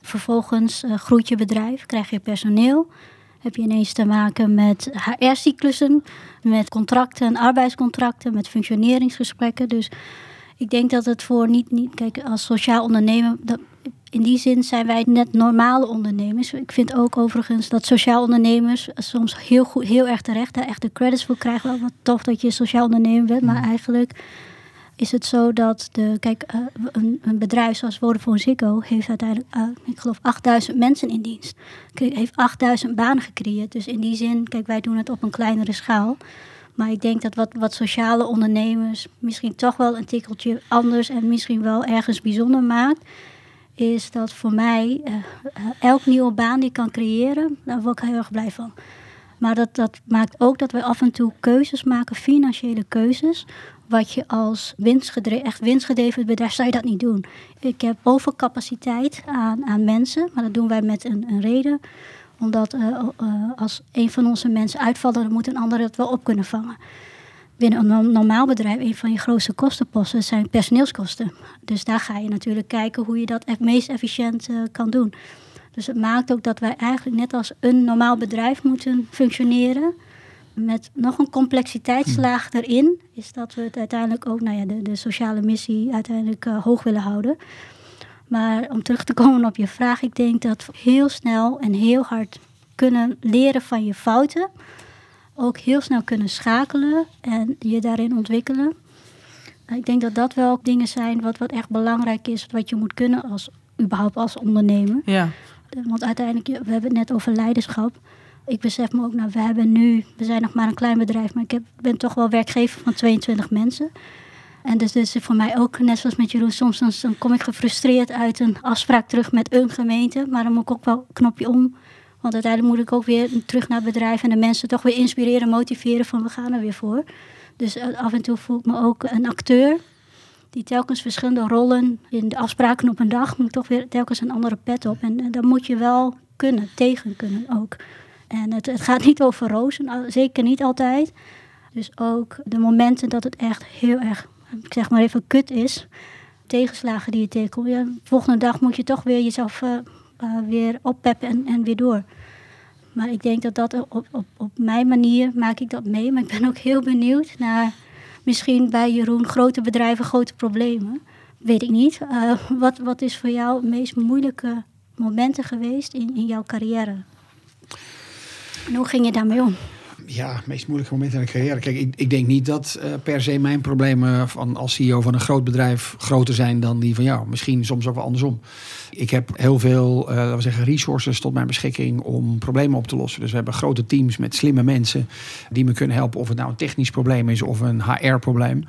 Vervolgens uh, groeit je bedrijf, krijg je personeel. Heb je ineens te maken met HR-cyclussen, met contracten en arbeidscontracten, met functioneringsgesprekken. Dus ik denk dat het voor niet, niet kijk, als sociaal ondernemer, dat, in die zin zijn wij net normale ondernemers. Ik vind ook overigens dat sociaal ondernemers soms heel, goed, heel erg terecht daar echt de credits voor krijgen. Wel wat tof dat je sociaal ondernemer bent, maar eigenlijk is het zo dat de, kijk, uh, een, een, bedrijf zoals Vodafone Ziggo heeft uiteindelijk, uh, ik geloof, 8000 mensen in dienst. Heeft 8000 banen gecreëerd. Dus in die zin, kijk, wij doen het op een kleinere schaal. Maar ik denk dat wat, wat sociale ondernemers misschien toch wel een tikkeltje anders en misschien wel ergens bijzonder maakt, is dat voor mij uh, elk nieuwe baan die ik kan creëren, daar word ik heel erg blij van. Maar dat, dat maakt ook dat we af en toe keuzes maken, financiële keuzes. Wat je als winstgedreven, echt winstgedreven bedrijf, zou je dat niet doen. Ik heb overcapaciteit aan, aan mensen, maar dat doen wij met een, een reden. Omdat uh, als een van onze mensen uitvalt, dan moet een ander het wel op kunnen vangen. Binnen een normaal bedrijf, een van je grootste kostenposten zijn personeelskosten. Dus daar ga je natuurlijk kijken hoe je dat het meest efficiënt uh, kan doen. Dus het maakt ook dat wij eigenlijk net als een normaal bedrijf moeten functioneren. Met nog een complexiteitslaag erin. Is dat we het uiteindelijk ook, nou ja, de, de sociale missie uiteindelijk uh, hoog willen houden. Maar om terug te komen op je vraag, ik denk dat heel snel en heel hard kunnen leren van je fouten. Ook heel snel kunnen schakelen en je daarin ontwikkelen. Ik denk dat dat wel dingen zijn wat, wat echt belangrijk is, wat je moet kunnen als überhaupt als ondernemer. Ja. Want uiteindelijk, we hebben het net over leiderschap. Ik besef me ook, nou, we hebben nu, we zijn nog maar een klein bedrijf, maar ik heb, ben toch wel werkgever van 22 mensen. En dus, dus voor mij ook, net zoals met Jeroen, soms dan, dan kom ik gefrustreerd uit een afspraak terug met een gemeente. Maar dan moet ik ook wel een knopje om. Want uiteindelijk moet ik ook weer terug naar het bedrijf en de mensen toch weer inspireren, motiveren van we gaan er weer voor. Dus af en toe voel ik me ook een acteur die telkens verschillende rollen in de afspraken op een dag moet toch weer telkens een andere pet op. En, en dan moet je wel kunnen, tegen kunnen ook. En het, het gaat niet over rozen, zeker niet altijd. Dus ook de momenten dat het echt heel erg, ik zeg maar even, kut is. Tegenslagen die je tegenkomt. Ja, volgende dag moet je toch weer jezelf uh, weer oppeppen en, en weer door. Maar ik denk dat dat op, op, op mijn manier maak ik dat mee. Maar ik ben ook heel benieuwd naar misschien bij Jeroen grote bedrijven, grote problemen. Weet ik niet. Uh, wat, wat is voor jou het meest moeilijke momenten geweest in, in jouw carrière? En hoe ging je daarmee om? Ja, het meest moeilijke moment in de carrière. Kijk, ik, ik denk niet dat uh, per se mijn problemen van, als CEO van een groot bedrijf groter zijn dan die van jou. Misschien soms ook wel andersom. Ik heb heel veel, uh, laten we zeggen, resources tot mijn beschikking om problemen op te lossen. Dus we hebben grote teams met slimme mensen die me kunnen helpen. Of het nou een technisch probleem is of een HR-probleem.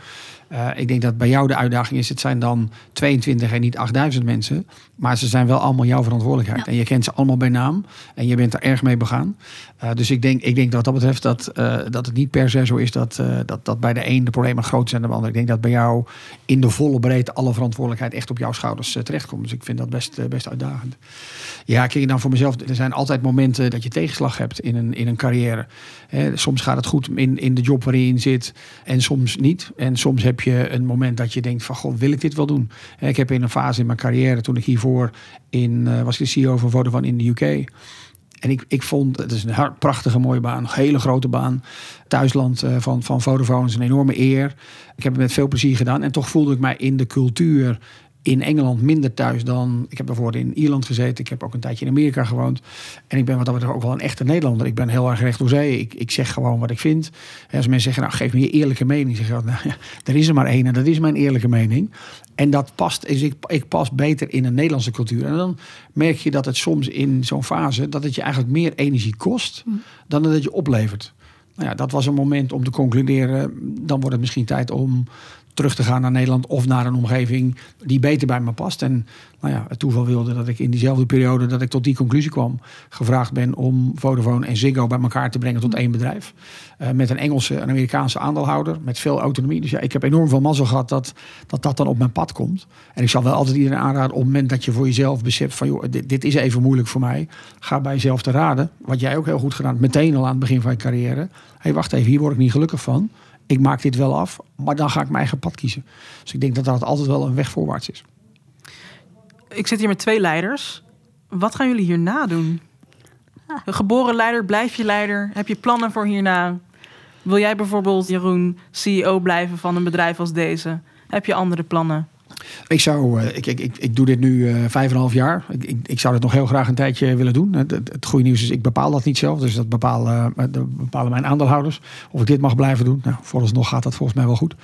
Uh, ik denk dat bij jou de uitdaging is, het zijn dan 22 en niet 8000 mensen. Maar ze zijn wel allemaal jouw verantwoordelijkheid. Ja. En je kent ze allemaal bij naam. En je bent er erg mee begaan. Uh, dus ik denk, ik denk dat wat dat betreft dat, uh, dat het niet per se zo is dat, dat, dat bij de een de problemen groter zijn dan de ander. Ik denk dat bij jou in de volle breedte alle verantwoordelijkheid echt op jouw schouders terechtkomt. Dus ik vind dat best, best uitdagend. Ja, kijk dan voor mezelf. Er zijn altijd momenten dat je tegenslag hebt in een, in een carrière. He, soms gaat het goed in, in de job waarin je in zit. En soms niet. En soms heb je een moment dat je denkt van... God, wil ik dit wel doen? Ik heb in een fase in mijn carrière, toen ik hiervoor in, uh, was ik de CEO van Vodafone in de UK... En ik, ik vond, het is een prachtige mooie baan, een hele grote baan. Thuisland uh, van, van Vodafone is een enorme eer. Ik heb het met veel plezier gedaan. En toch voelde ik mij in de cultuur in Engeland minder thuis dan. Ik heb bijvoorbeeld in Ierland gezeten. Ik heb ook een tijdje in Amerika gewoond. En ik ben wat dat betreft ook wel een echte Nederlander. Ik ben heel erg recht door zee. Ik, ik zeg gewoon wat ik vind. En als mensen zeggen, nou geef me je eerlijke mening. Zeg ik, nou ja, er is er maar één en dat is mijn eerlijke mening. En dat past, is ik, ik pas beter in een Nederlandse cultuur. En dan merk je dat het soms in zo'n fase, dat het je eigenlijk meer energie kost dan dat het je oplevert. Nou ja, dat was een moment om te concluderen. Dan wordt het misschien tijd om terug te gaan naar Nederland of naar een omgeving die beter bij me past. En nou ja, het toeval wilde dat ik in diezelfde periode dat ik tot die conclusie kwam, gevraagd ben om Vodafone en Ziggo bij elkaar te brengen tot één bedrijf. Uh, met een Engelse en Amerikaanse aandeelhouder, met veel autonomie. Dus ja, ik heb enorm veel mazzel gehad dat, dat dat dan op mijn pad komt. En ik zal wel altijd iedereen aanraden, op het moment dat je voor jezelf beseft van joh, dit, dit is even moeilijk voor mij, ga bij jezelf te raden. Wat jij ook heel goed gedaan, meteen al aan het begin van je carrière. Hé, hey, wacht even, hier word ik niet gelukkig van ik maak dit wel af, maar dan ga ik mijn eigen pad kiezen. Dus ik denk dat dat altijd wel een weg voorwaarts is. Ik zit hier met twee leiders. Wat gaan jullie hierna doen? Een geboren leider, blijf je leider? Heb je plannen voor hierna? Wil jij bijvoorbeeld, Jeroen, CEO blijven van een bedrijf als deze? Heb je andere plannen? Ik zou, ik, ik, ik, ik doe dit nu vijf en half jaar. Ik, ik, zou dit nog heel graag een tijdje willen doen. Het, het, het goede nieuws is, ik bepaal dat niet zelf. Dus dat bepalen, dat bepalen mijn aandeelhouders. Of ik dit mag blijven doen. Nou, vooralsnog gaat dat volgens mij wel goed.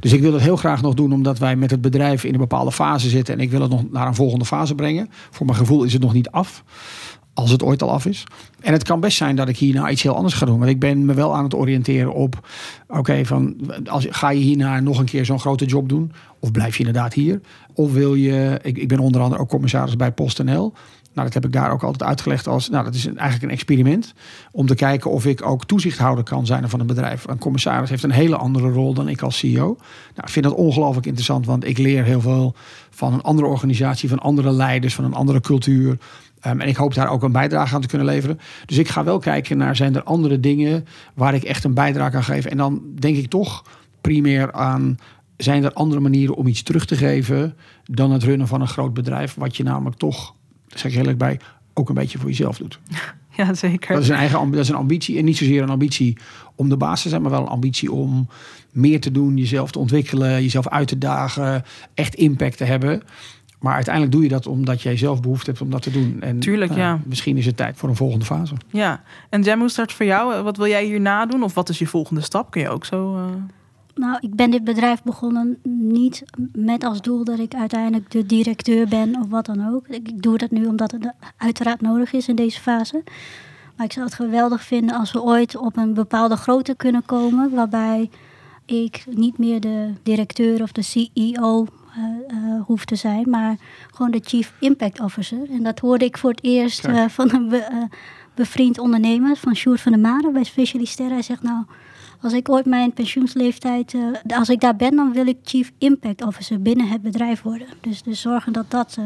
Dus ik wil het heel graag nog doen, omdat wij met het bedrijf in een bepaalde fase zitten. En ik wil het nog naar een volgende fase brengen. Voor mijn gevoel is het nog niet af. Als het ooit al af is. En het kan best zijn dat ik hierna iets heel anders ga doen. Want ik ben me wel aan het oriënteren op. Oké, van als ga je hierna nog een keer zo'n grote job doen? Of blijf je inderdaad hier? Of wil je. Ik, ik ben onder andere ook commissaris bij PostNL. Nou, dat heb ik daar ook altijd uitgelegd als. Nou, dat is eigenlijk een experiment. Om te kijken of ik ook toezichthouder kan zijn van een bedrijf. Een commissaris heeft een hele andere rol dan ik als CEO. Nou, ik vind dat ongelooflijk interessant, want ik leer heel veel van een andere organisatie, van andere leiders, van een andere cultuur. Um, en ik hoop daar ook een bijdrage aan te kunnen leveren. Dus ik ga wel kijken naar zijn er andere dingen waar ik echt een bijdrage kan geven. En dan denk ik toch primair aan zijn er andere manieren om iets terug te geven dan het runnen van een groot bedrijf, wat je namelijk toch, zeg ik eerlijk bij, ook een beetje voor jezelf doet. Ja, zeker. Dat is een eigen dat is een ambitie en niet zozeer een ambitie om de baas te zijn, maar wel een ambitie om meer te doen, jezelf te ontwikkelen, jezelf uit te dagen, echt impact te hebben. Maar uiteindelijk doe je dat omdat jij zelf behoefte hebt om dat te doen. En, Tuurlijk, uh, ja. Misschien is het tijd voor een volgende fase. Ja, en Jem, hoe start voor jou? Wat wil jij hierna doen? Of wat is je volgende stap? Kun je ook zo... Uh... Nou, ik ben dit bedrijf begonnen niet met als doel dat ik uiteindelijk de directeur ben of wat dan ook. Ik doe dat nu omdat het uiteraard nodig is in deze fase. Maar ik zou het geweldig vinden als we ooit op een bepaalde grootte kunnen komen, waarbij ik niet meer de directeur of de CEO uh, uh, hoeft te zijn, maar gewoon de Chief Impact Officer. En dat hoorde ik voor het eerst uh, van een be, bevriend ondernemer, van Sjoerd van der Maren bij Specialisterra. Hij zegt nou, als ik ooit mijn pensioensleeftijd, als ik daar ben, dan wil ik Chief Impact Officer binnen het bedrijf worden. Dus, dus zorgen dat dat,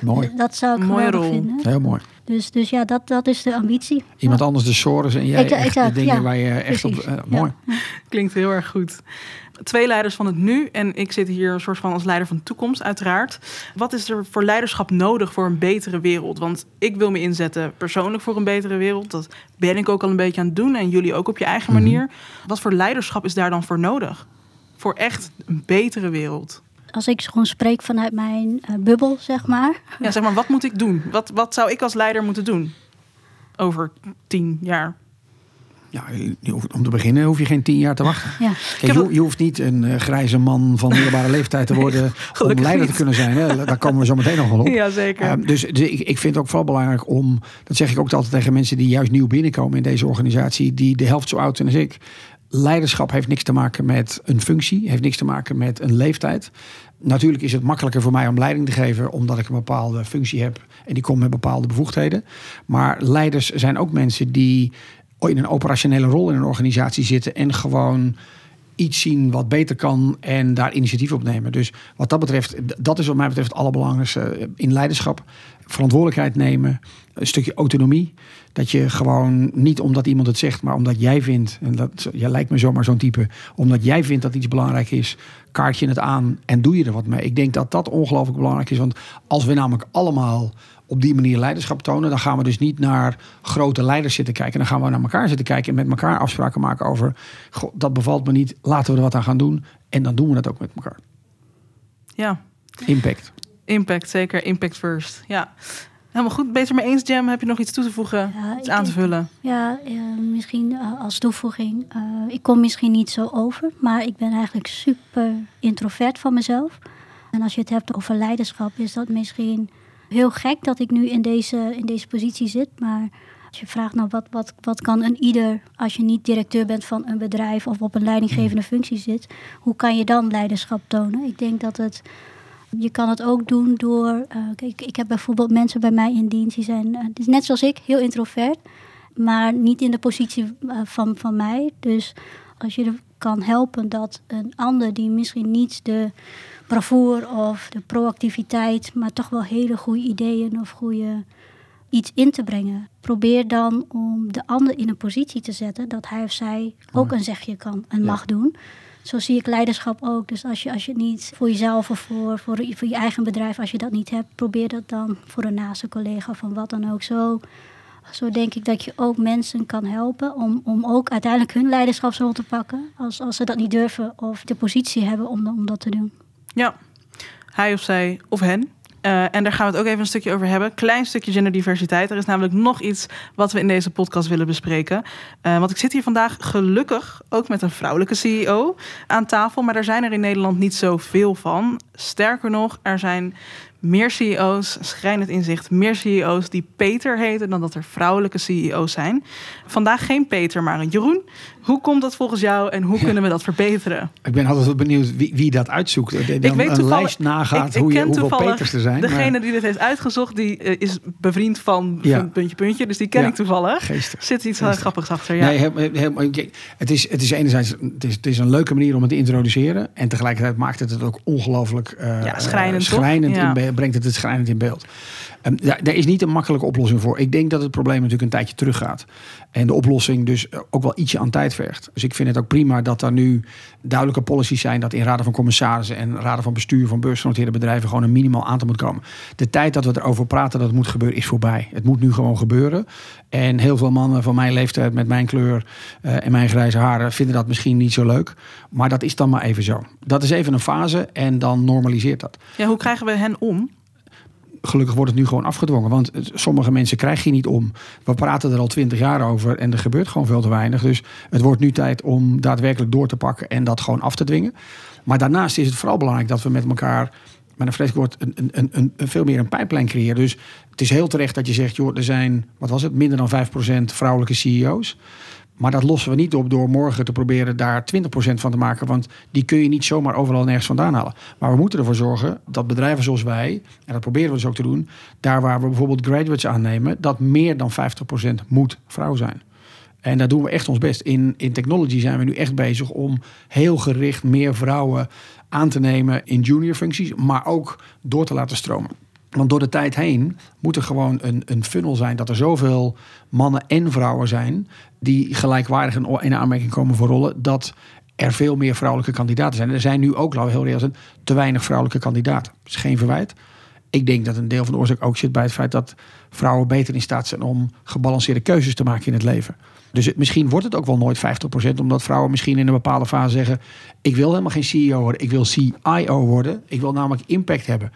mooi. dat zou ik rol. vinden. Heel mooi. Dus, dus ja, dat, dat is de ambitie. Iemand anders de sores en jij Exact, echt de dingen ja. waar je echt op... Eh, Ja. mooi. Klinkt heel erg goed. Twee leiders van het nu en ik zit hier een soort van als leider van de toekomst, uiteraard. Wat is er voor leiderschap nodig voor een betere wereld? Want ik wil me inzetten persoonlijk voor een betere wereld. Dat ben ik ook al een beetje aan het doen en jullie ook op je eigen Mhm. manier. Wat voor leiderschap is daar dan voor nodig? Voor echt een betere wereld. Als ik gewoon spreek vanuit mijn eh, bubbel, zeg maar. Ja, zeg maar, wat moet ik doen? Wat, wat zou ik als leider moeten doen? Over tien jaar. Ja, om te beginnen hoef je geen tien jaar te wachten. Ja. Kijk, je, je hoeft niet een eh, grijze man van middelbare leeftijd te worden om leider te kunnen zijn. Hè. Daar komen we zo meteen nog wel op. Jazeker. Ehm, dus dus ik, ik vind het ook vooral belangrijk om, dat zeg ik ook altijd tegen mensen die juist nieuw binnenkomen in deze organisatie, die de helft zo oud zijn als ik. Leiderschap heeft niks te maken met een functie, heeft niks te maken met een leeftijd. Natuurlijk is het makkelijker voor mij om leiding te geven, omdat ik een bepaalde functie heb en die komt met bepaalde bevoegdheden. Maar leiders zijn ook mensen die in een operationele rol in een organisatie zitten en gewoon iets zien wat beter kan en daar initiatief op nemen. Dus wat dat betreft, dat is wat mij betreft het allerbelangrijkste in leiderschap. Verantwoordelijkheid nemen, een stukje autonomie. Dat je gewoon niet omdat iemand het zegt, maar omdat jij vindt, en dat jij lijkt me zomaar zo'n type, omdat jij vindt dat iets belangrijk is, kaart je het aan en doe je er wat mee. Ik denk dat dat ongelooflijk belangrijk is, want als we namelijk allemaal op die manier leiderschap tonen, dan gaan we dus niet naar grote leiders zitten kijken. Dan gaan we naar elkaar zitten kijken en met elkaar afspraken maken over, goh, dat bevalt me niet, laten we er wat aan gaan doen. En dan doen we dat ook met elkaar. Ja, Impact. impact, zeker. Impact first. Ja. Helemaal goed. Beter mee eens, Jam. Heb je nog iets toe te voegen? Ja, iets aan te vullen? Ja, eh, misschien eh, als toevoeging. eh, ik kom misschien niet zo over, maar ik ben eigenlijk super introvert van mezelf. En als je het hebt over leiderschap, is dat misschien heel gek dat ik nu in deze, in deze positie zit. Maar als je vraagt, nou, wat, wat, wat kan een ieder, als je niet directeur bent van een bedrijf of op een leidinggevende functie zit, hoe kan je dan leiderschap tonen? Ik denk dat het. Je kan het ook doen door. eh, kijk, ik heb bijvoorbeeld mensen bij mij in dienst die zijn, eh, dus net zoals ik, heel introvert, maar niet in de positie eh, van, van mij. Dus als je er kan helpen dat een ander die misschien niet de bravoure of de proactiviteit, maar toch wel hele goede ideeën of goede iets in te brengen. Probeer dan om de ander in een positie te zetten dat hij of zij ook een zegje kan en Ja. mag doen. Zo zie ik leiderschap ook. Dus als je, als je het niet voor jezelf of voor, voor, voor je eigen bedrijf, als je dat niet hebt, probeer dat dan voor een naaste collega van wat dan ook. Zo, zo denk ik dat je ook mensen kan helpen om, om ook uiteindelijk hun leiderschapsrol te pakken. Als, als ze dat niet durven of de positie hebben om, om dat te doen. Ja, hij of zij of hen. Eh, en daar gaan we het ook even een stukje over hebben. Klein stukje genderdiversiteit. Er is namelijk nog iets wat we in deze podcast willen bespreken. Eh, want ik zit hier vandaag gelukkig ook met een vrouwelijke CEO aan tafel. Maar daar zijn er in Nederland niet zoveel van. Sterker nog, er zijn meer CEO's, schrijnend inzicht, meer CEO's die Peter heten dan dat er vrouwelijke CEO's zijn. Vandaag geen Peter, maar een Jeroen. Hoe komt dat volgens jou en hoe kunnen we dat verbeteren? Ik ben altijd wel benieuwd wie, wie dat uitzoekt. Dan Ik weet een lijst nagaat ik- ik hoe je, hoeveel Peters er zijn. Degene maar die dit heeft uitgezocht, die eh, is bevriend van Ja. puntje puntje. Dus die ken Ja. ik toevallig. Geestig. Zit iets eh, Geestig. grappigs achter, ja. Nee, heel- heel- kijk, het, is, het is enerzijds het is, het is een leuke manier om het te introduceren. En tegelijkertijd maakt het het ook ongelooflijk Ja, schrijnend, schrijnend in brengt het het schrijnend in beeld. Ja, daar is niet een makkelijke oplossing voor. Ik denk dat het probleem natuurlijk een tijdje teruggaat. En de oplossing dus eh, ook wel ietsje aan tijd vergt. Dus ik vind het ook prima dat er nu duidelijke policies zijn... dat in raden van commissarissen en raden van bestuur... van beursgenoteerde bedrijven gewoon een minimaal aantal moet komen. De tijd dat we erover praten dat het moet gebeuren is voorbij. Het moet nu gewoon gebeuren. En heel veel mannen van mijn leeftijd met mijn kleur eh, en mijn grijze haren... vinden dat misschien niet zo leuk. Maar dat is dan maar even zo. Dat is even een fase en dan normaliseert dat ja, hoe krijgen we hen om? Gelukkig wordt het nu gewoon afgedwongen. Want sommige mensen krijg je niet om. We praten er al twintig jaar over en er gebeurt gewoon veel te weinig. Dus het wordt nu tijd om daadwerkelijk door te pakken en dat gewoon af te dwingen. Maar daarnaast is het vooral belangrijk dat we met elkaar met een een, een, een, een, een veel meer een pijplijn creëren. Dus het is heel terecht dat je zegt, joh, er zijn, wat was het, minder dan 5% vrouwelijke CEO's. Maar dat lossen we niet op door morgen te proberen daar 20% van te maken. Want die kun je niet zomaar overal nergens vandaan halen. Maar we moeten ervoor zorgen dat bedrijven zoals wij, en dat proberen we dus ook te doen, daar waar we bijvoorbeeld graduates aannemen, dat meer dan 50% moet vrouw zijn. En daar doen we echt ons best. In, in technology zijn we nu echt bezig om heel gericht meer vrouwen aan te nemen in junior functies, maar ook door te laten stromen. Want door de tijd heen moet er gewoon een, een funnel zijn dat er zoveel mannen en vrouwen zijn die gelijkwaardig in, in aanmerking komen voor rollen, dat er veel meer vrouwelijke kandidaten zijn. Er zijn nu ook, heel reëel zijn, te weinig vrouwelijke kandidaten. Dat is geen verwijt. Ik denk dat een deel van de oorzaak ook zit bij het feit dat vrouwen beter in staat zijn om gebalanceerde keuzes te maken in het leven. Dus misschien wordt het ook wel nooit 50%, omdat vrouwen misschien in een bepaalde fase zeggen: Ik wil helemaal geen CEO worden, ik wil CIO worden. Ik wil namelijk impact hebben.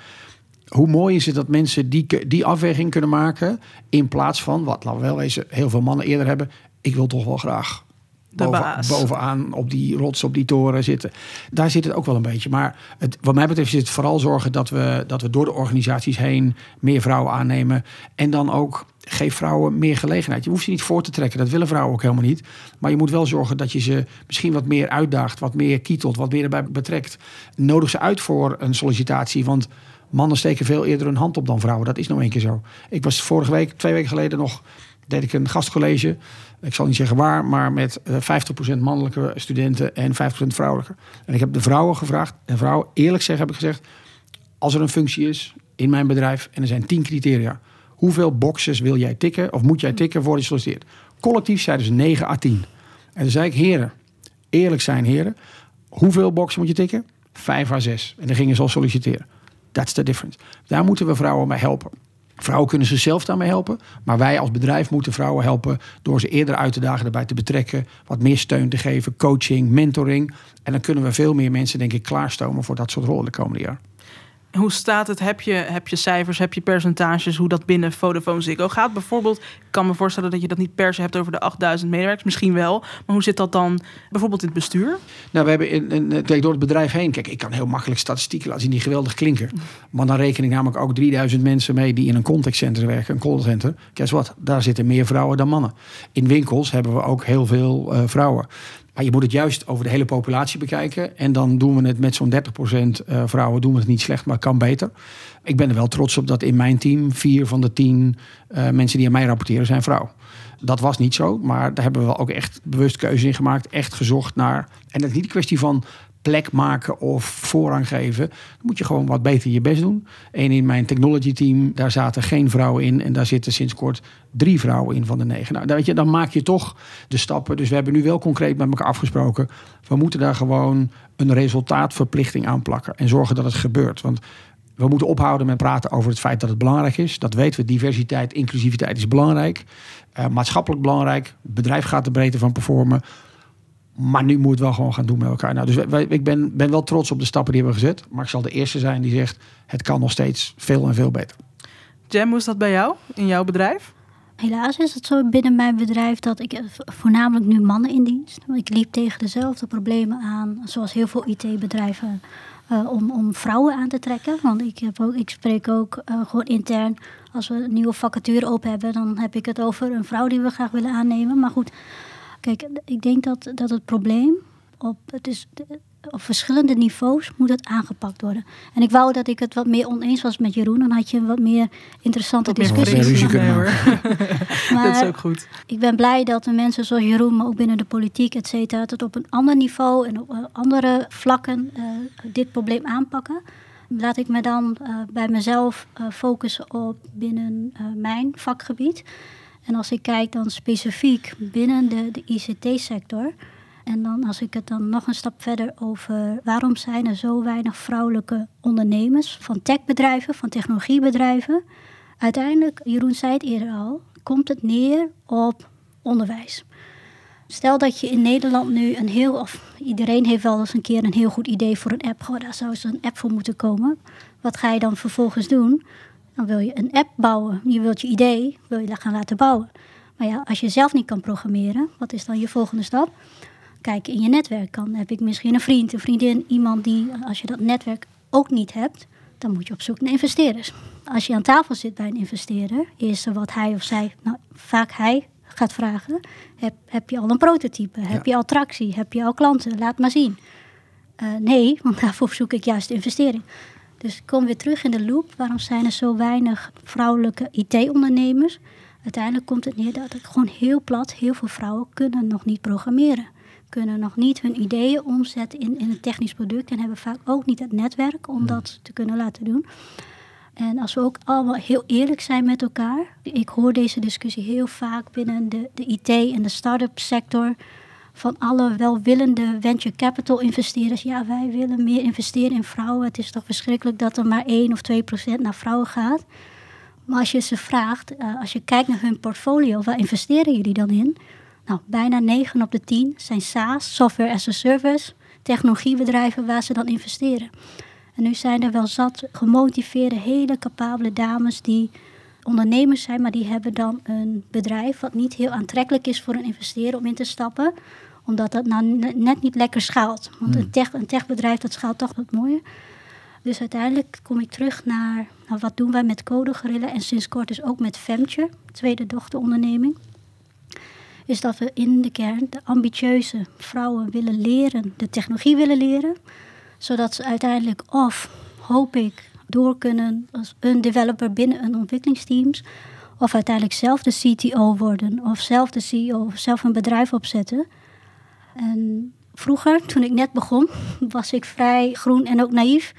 Hoe mooi is het dat mensen die, die afweging kunnen maken, in plaats van, wat laten we wel heel veel mannen eerder hebben: Ik wil toch wel graag boven, bovenaan op die rots, op die toren zitten. Daar zit het ook wel een beetje. Maar het, wat mij betreft is het vooral zorgen dat we, dat we door de organisaties heen meer vrouwen aannemen. En dan ook geef vrouwen meer gelegenheid. Je hoeft ze niet voor te trekken. Dat willen vrouwen ook helemaal niet. Maar je moet wel zorgen dat je ze misschien wat meer uitdaagt, wat meer kietelt, wat meer erbij betrekt. Nodig ze uit voor een sollicitatie. Want mannen steken veel eerder hun hand op dan vrouwen. Dat is nou een keer zo. Ik was vorige week, twee weken geleden nog, deed ik een gastcollege ik zal niet zeggen waar, maar met 50% eh, mannelijke studenten en 50% vrouwelijke. En ik heb de vrouwen gevraagd, en vrouwen eerlijk zeggen heb ik gezegd, als er een functie is in mijn bedrijf en er zijn 10 criteria, hoeveel boxes wil jij tikken of moet jij tikken voor je solliciteert? Collectief zeiden ze 9 à 10. En dan zei ik, heren, eerlijk zijn heren, hoeveel boxen moet je tikken? 5 à 6. En dan gingen ze al solliciteren. That's the difference. Daar moeten we vrouwen bij helpen. Vrouwen kunnen zichzelf daarmee helpen. Maar wij als bedrijf moeten vrouwen helpen door ze eerder uit te dagen, erbij te betrekken. Wat meer steun te geven, coaching, mentoring. En dan kunnen we veel meer mensen, denk ik, klaarstomen voor dat soort rollen de komende jaar. Hoe staat het? Heb je, heb je cijfers, heb je percentages, hoe dat binnen Vodafone Ziggo gaat? Bijvoorbeeld, ik kan me voorstellen dat je dat niet per se hebt over de 8000 medewerkers, misschien wel. Maar hoe zit dat dan bijvoorbeeld in het bestuur? Nou, we hebben in, in, door het bedrijf heen, kijk, ik kan heel makkelijk statistieken laten zien die geweldig klinken. Maar dan reken ik namelijk ook 3000 mensen mee die in een contactcenter werken, een callcenter. Guess wat? Daar zitten meer vrouwen dan mannen. In winkels hebben we ook heel veel uh, vrouwen. Je moet het juist over de hele populatie bekijken. En dan doen we het met zo'n 30% eh, vrouwen doen we het niet slecht, maar kan beter. Ik ben er wel trots op dat in mijn team vier van de tien uh, mensen die aan mij rapporteren zijn vrouw. Dat was niet zo, maar daar hebben we ook echt bewust keuze in gemaakt. Echt gezocht naar. En dat is niet een kwestie van plek maken of voorrang geven. Dan moet je gewoon wat beter je best doen. En in mijn technology team, daar zaten geen vrouwen in. En daar zitten sinds kort drie vrouwen in van de negen. Nou, weet je, dan maak je toch de stappen. Dus we hebben nu wel concreet met elkaar afgesproken. We moeten daar gewoon een resultaatverplichting aan plakken. En zorgen dat het gebeurt. Want we moeten ophouden met praten over het feit dat het belangrijk is. Dat weten we. Diversiteit, inclusiviteit is belangrijk. Uh, maatschappelijk belangrijk. Het bedrijf gaat er breedte van performen. Maar nu moet het wel gewoon gaan doen met elkaar. Nou, dus wij, ik ben, ben wel trots op de stappen die we hebben gezet. Maar ik zal de eerste zijn die zegt: het kan nog steeds veel en veel beter. Jam, hoe is dat bij jou in jouw bedrijf? Helaas is het zo binnen mijn bedrijf dat ik voornamelijk nu mannen in dienst. Ik liep tegen dezelfde problemen aan, zoals heel veel IT-bedrijven, uh, om, om vrouwen aan te trekken. Want ik, heb ook, ik spreek ook uh, gewoon intern, als we een nieuwe vacature open hebben, dan heb ik het over een vrouw die we graag willen aannemen. Maar goed, Kijk, ik denk dat, dat het probleem op, het is, op verschillende niveaus moet het aangepakt worden. En ik wou dat ik het wat meer oneens was met Jeroen. Dan had je een wat meer interessante discussie. maar dat is ook goed. Ik ben blij dat de mensen zoals Jeroen, maar ook binnen de politiek, et cetera, het op een ander niveau en op eh, andere vlakken uh, dit probleem aanpakken. Laat ik me dan uh, bij mezelf focussen op binnen mijn vakgebied. En als ik kijk dan specifiek binnen de, de ICT-sector. En dan als ik het dan nog een stap verder over waarom zijn er zo weinig vrouwelijke ondernemers van techbedrijven, van technologiebedrijven. Uiteindelijk, Jeroen zei het eerder al, komt het neer op onderwijs. Stel dat je in Nederland nu een heel, of iedereen heeft wel eens een keer een heel goed idee voor een app. Goh, daar zou eens een app voor moeten komen. Wat ga je dan vervolgens doen? Dan wil je een app bouwen. Je wilt je idee, wil je dat gaan laten bouwen. Maar ja, als je zelf niet kan programmeren, wat is dan je volgende stap? Kijk in je netwerk. Dan heb ik misschien een vriend, een vriendin, iemand die, als je dat netwerk ook niet hebt, dan moet je op zoek naar investeerders. Als je aan tafel zit bij een investeerder, is er wat hij of zij, nou vaak hij, gaat vragen: heb, heb je al een prototype? Heb je al tractie? Heb je al klanten? Laat maar zien. Uh, nee, want daarvoor zoek ik juist investering. Dus ik kom weer terug in de loop. Waarom zijn er zo weinig vrouwelijke IT-ondernemers? Uiteindelijk komt het neer dat ik gewoon heel plat, heel veel vrouwen kunnen nog niet programmeren. Kunnen nog niet hun ideeën omzetten in, in een technisch product en hebben vaak ook niet het netwerk om dat te kunnen laten doen. En als we ook allemaal heel eerlijk zijn met elkaar. Ik hoor deze discussie heel vaak binnen de, de IT en de start-up sector. Van alle welwillende venture capital investeerders. Ja, wij willen meer investeren in vrouwen. Het is toch verschrikkelijk dat er maar 1 of 2 procent naar vrouwen gaat. Maar als je ze vraagt, uh, als je kijkt naar hun portfolio, waar investeren jullie dan in? Nou, bijna 9 op de 10 zijn SaaS, software as a service, technologiebedrijven waar ze dan investeren. En nu zijn er wel zat gemotiveerde, hele capabele dames die ondernemers zijn, maar die hebben dan een bedrijf wat niet heel aantrekkelijk is voor een investeerder om in te stappen, omdat dat nou net niet lekker schaalt. Want een, tech, een techbedrijf dat schaalt toch wat mooier. Dus uiteindelijk kom ik terug naar nou, wat doen wij met Code Gorilla en sinds kort dus ook met Femture, tweede dochteronderneming. Is dat we in de kern de ambitieuze vrouwen willen leren, de technologie willen leren, zodat ze uiteindelijk of, hoop ik, door kunnen als een developer binnen een ontwikkelingsteams, of uiteindelijk zelf de CTO worden, of zelf de CEO, of zelf een bedrijf opzetten. En vroeger, toen ik net begon, was ik vrij groen en ook naïef.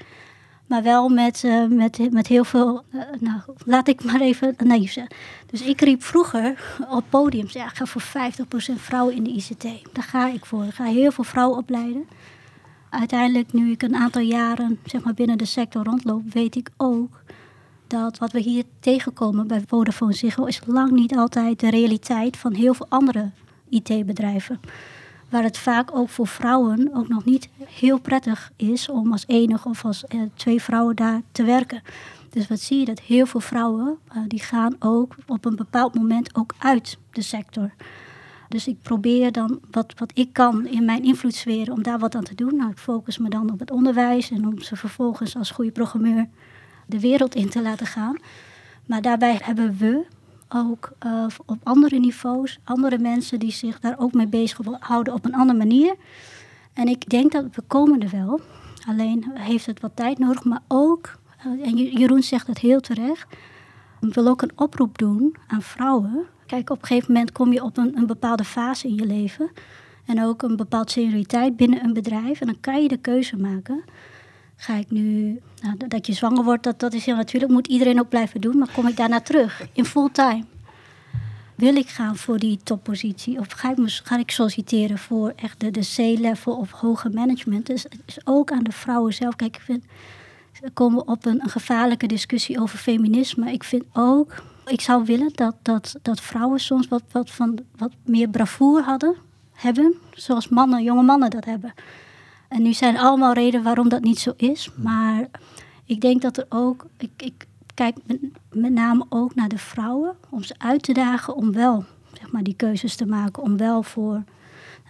Maar wel met, uh, met, met heel veel, uh, nou laat ik maar even naïef zijn. Dus ik riep vroeger op podiums, ja, ik ga voor 50% vrouwen in de ICT. Daar ga ik voor. Ik ga heel veel vrouwen opleiden. Uiteindelijk, nu ik een aantal jaren zeg maar, binnen de sector rondloop, weet ik ook dat wat we hier tegenkomen bij Vodafone Ziggo is lang niet altijd de realiteit van heel veel andere IT-bedrijven waar het vaak ook voor vrouwen ook nog niet heel prettig is om als enige of als eh, twee vrouwen daar te werken. Dus wat zie je dat heel veel vrouwen uh, die gaan ook op een bepaald moment ook uit de sector. Dus ik probeer dan wat, wat ik kan in mijn invloedssfeer om daar wat aan te doen. Nou, ik focus me dan op het onderwijs en om ze vervolgens als goede programmeur de wereld in te laten gaan. Maar daarbij hebben we ook uh, op andere niveaus, andere mensen die zich daar ook mee bezig houden op een andere manier. En ik denk dat we komen er wel. Alleen heeft het wat tijd nodig, maar ook, uh, en Jeroen zegt het heel terecht, ik wil ook een oproep doen aan vrouwen. Kijk, op een gegeven moment kom je op een, een bepaalde fase in je leven. En ook een bepaald senioriteit binnen een bedrijf. En dan kan je de keuze maken ga ik nu, nou, dat je zwanger wordt, dat, dat is heel natuurlijk, moet iedereen ook blijven doen, maar kom ik daarna terug in fulltime? Wil ik gaan voor die toppositie of ga ik, ga ik solliciteren voor echt de, de C-level of hoger management? Dus het is ook aan de vrouwen zelf. Kijk, ik vind, we komen op een, gevaarlijke discussie over feminisme. Ik vind ook, ik zou willen dat, dat, dat vrouwen soms wat, wat, van, wat meer bravoer hadden, hebben, zoals mannen, jonge mannen dat hebben. En nu zijn allemaal redenen waarom dat niet zo is. Maar ik denk dat er ook. Ik, ik kijk met, name ook naar de vrouwen. Om ze uit te dagen om wel zeg maar, die keuzes te maken. Om wel voor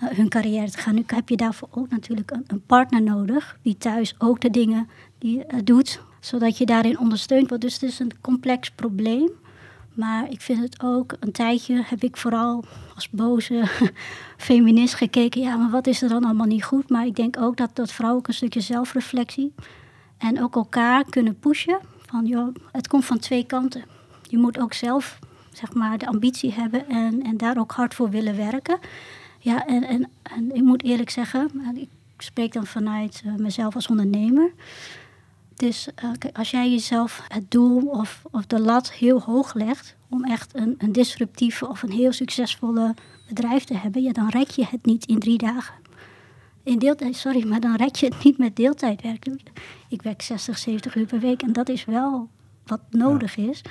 uh, hun carrière te gaan. Nu heb je daarvoor ook natuurlijk een, een partner nodig. Die thuis ook de dingen die, uh, doet. Zodat je daarin ondersteund wordt. Dus het is een complex probleem. Maar ik vind het ook, een tijdje heb ik vooral als boze feminist gekeken. Ja, maar wat is er dan allemaal niet goed? Maar ik denk ook dat, dat vrouwen ook een stukje zelfreflectie en ook elkaar kunnen pushen. Van joh, het komt van twee kanten. Je moet ook zelf zeg maar, de ambitie hebben en, en daar ook hard voor willen werken. Ja, en, en, en ik moet eerlijk zeggen, ik spreek dan vanuit uh, mezelf als ondernemer. Dus uh, als jij jezelf het doel of, of de lat heel hoog legt om echt een, een disruptieve of een heel succesvolle bedrijf te hebben, ja, dan rek je het niet in drie dagen. In deeltijd, sorry, maar dan rek je het niet met deeltijdwerk. Ik werk 60, 70 uur per week en dat is wel wat nodig is.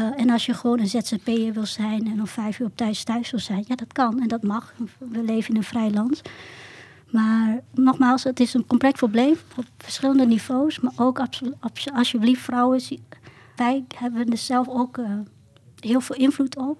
Uh, en als je gewoon een ZZP'er wil zijn en om vijf uur op thuis thuis wil zijn, ja, dat kan en dat mag. We leven in een vrij land. Maar nogmaals, het is een complex probleem op verschillende niveaus. Maar ook alsjeblieft vrouwen, wij hebben er zelf ook uh, heel veel invloed op.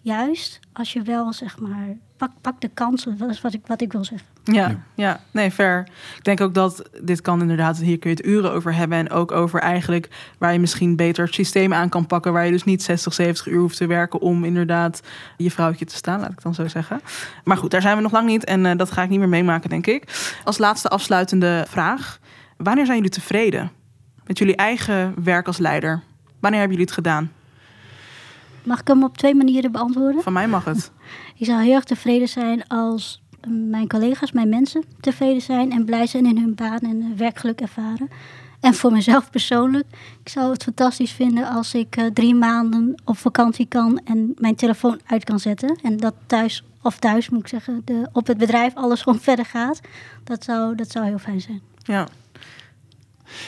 Juist als je wel, zeg maar, pak, pak de kansen. Dat is wat ik, wat ik wil zeggen. Ja, ja, nee, fair. Ik denk ook dat dit kan inderdaad, hier kun je het uren over hebben. En ook over eigenlijk waar je misschien beter het systeem aan kan pakken. Waar je dus niet 60, 70 uur hoeft te werken om inderdaad je vrouwtje te staan, laat ik dan zo zeggen. Maar goed, daar zijn we nog lang niet. En uh, dat ga ik niet meer meemaken, denk ik. Als laatste afsluitende vraag. Wanneer zijn jullie tevreden met jullie eigen werk als leider? Wanneer hebben jullie het gedaan? Mag ik hem op twee manieren beantwoorden? Van mij mag het. Ik zou heel erg tevreden zijn als mijn collega's, mijn mensen tevreden zijn en blij zijn in hun baan en werkgeluk ervaren. En voor mezelf persoonlijk, ik zou het fantastisch vinden als ik eh, drie maanden op vakantie kan en mijn telefoon uit kan zetten. En dat thuis, of thuis moet ik zeggen, de, op het bedrijf alles gewoon verder gaat. Dat zou, dat zou heel fijn zijn. Ja.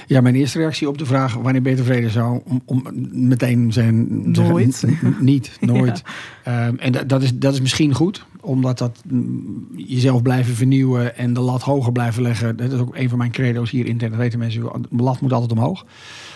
Ja, mijn eerste reactie op de vraag wanneer ben je tevreden zou om, om meteen zijn Nooit. zeggen, niet, nooit. Ehm, en dat, is, dat is misschien goed, omdat dat mm, jezelf blijven vernieuwen en de lat hoger blijven leggen. Dat is ook een van mijn credo's hier intern. Dat weten mensen, de lat moet altijd omhoog.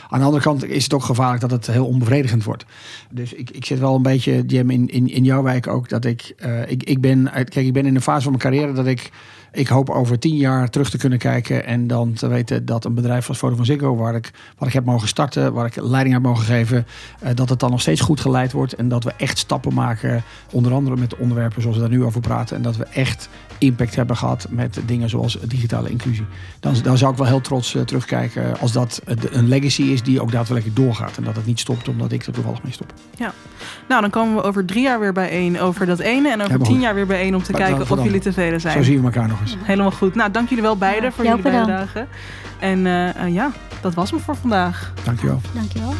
Aan de andere kant is het ook gevaarlijk dat het heel onbevredigend wordt. Dus ik, ik zit wel een beetje, Jim, in, in, in jouw wijk ook. Dat ik, eh, ik, ik ben, kijk, ik ben in een fase van mijn carrière dat ik, ik hoop over tien jaar terug te kunnen kijken. En dan te weten dat een bedrijf als Foto van Ziggo, waar ik, waar ik heb mogen starten, waar ik leiding heb mogen geven, eh, dat het dan nog steeds goed geleid wordt. En dat we echt stappen maken, onder andere met de onderwerpen zoals we daar nu over praten. En dat we echt impact hebben gehad met dingen zoals digitale inclusie. Dan, dan zou ik wel heel trots eh, terugkijken als dat een legacy is die ook daadwerkelijk doorgaat. En dat het niet stopt omdat ik er toevallig mee stop. Nou, dan komen we over drie jaar weer bijeen over dat ene. En over tien jaar weer bijeen om te Maar kijken of jullie tevreden zijn. Zo zien we elkaar nog Helemaal goed. Nou, dank jullie wel beiden Ja, voor jullie bedankt. bijdrage. En eh, eh, ja, dat was hem voor vandaag. Dankjewel. Dankjewel.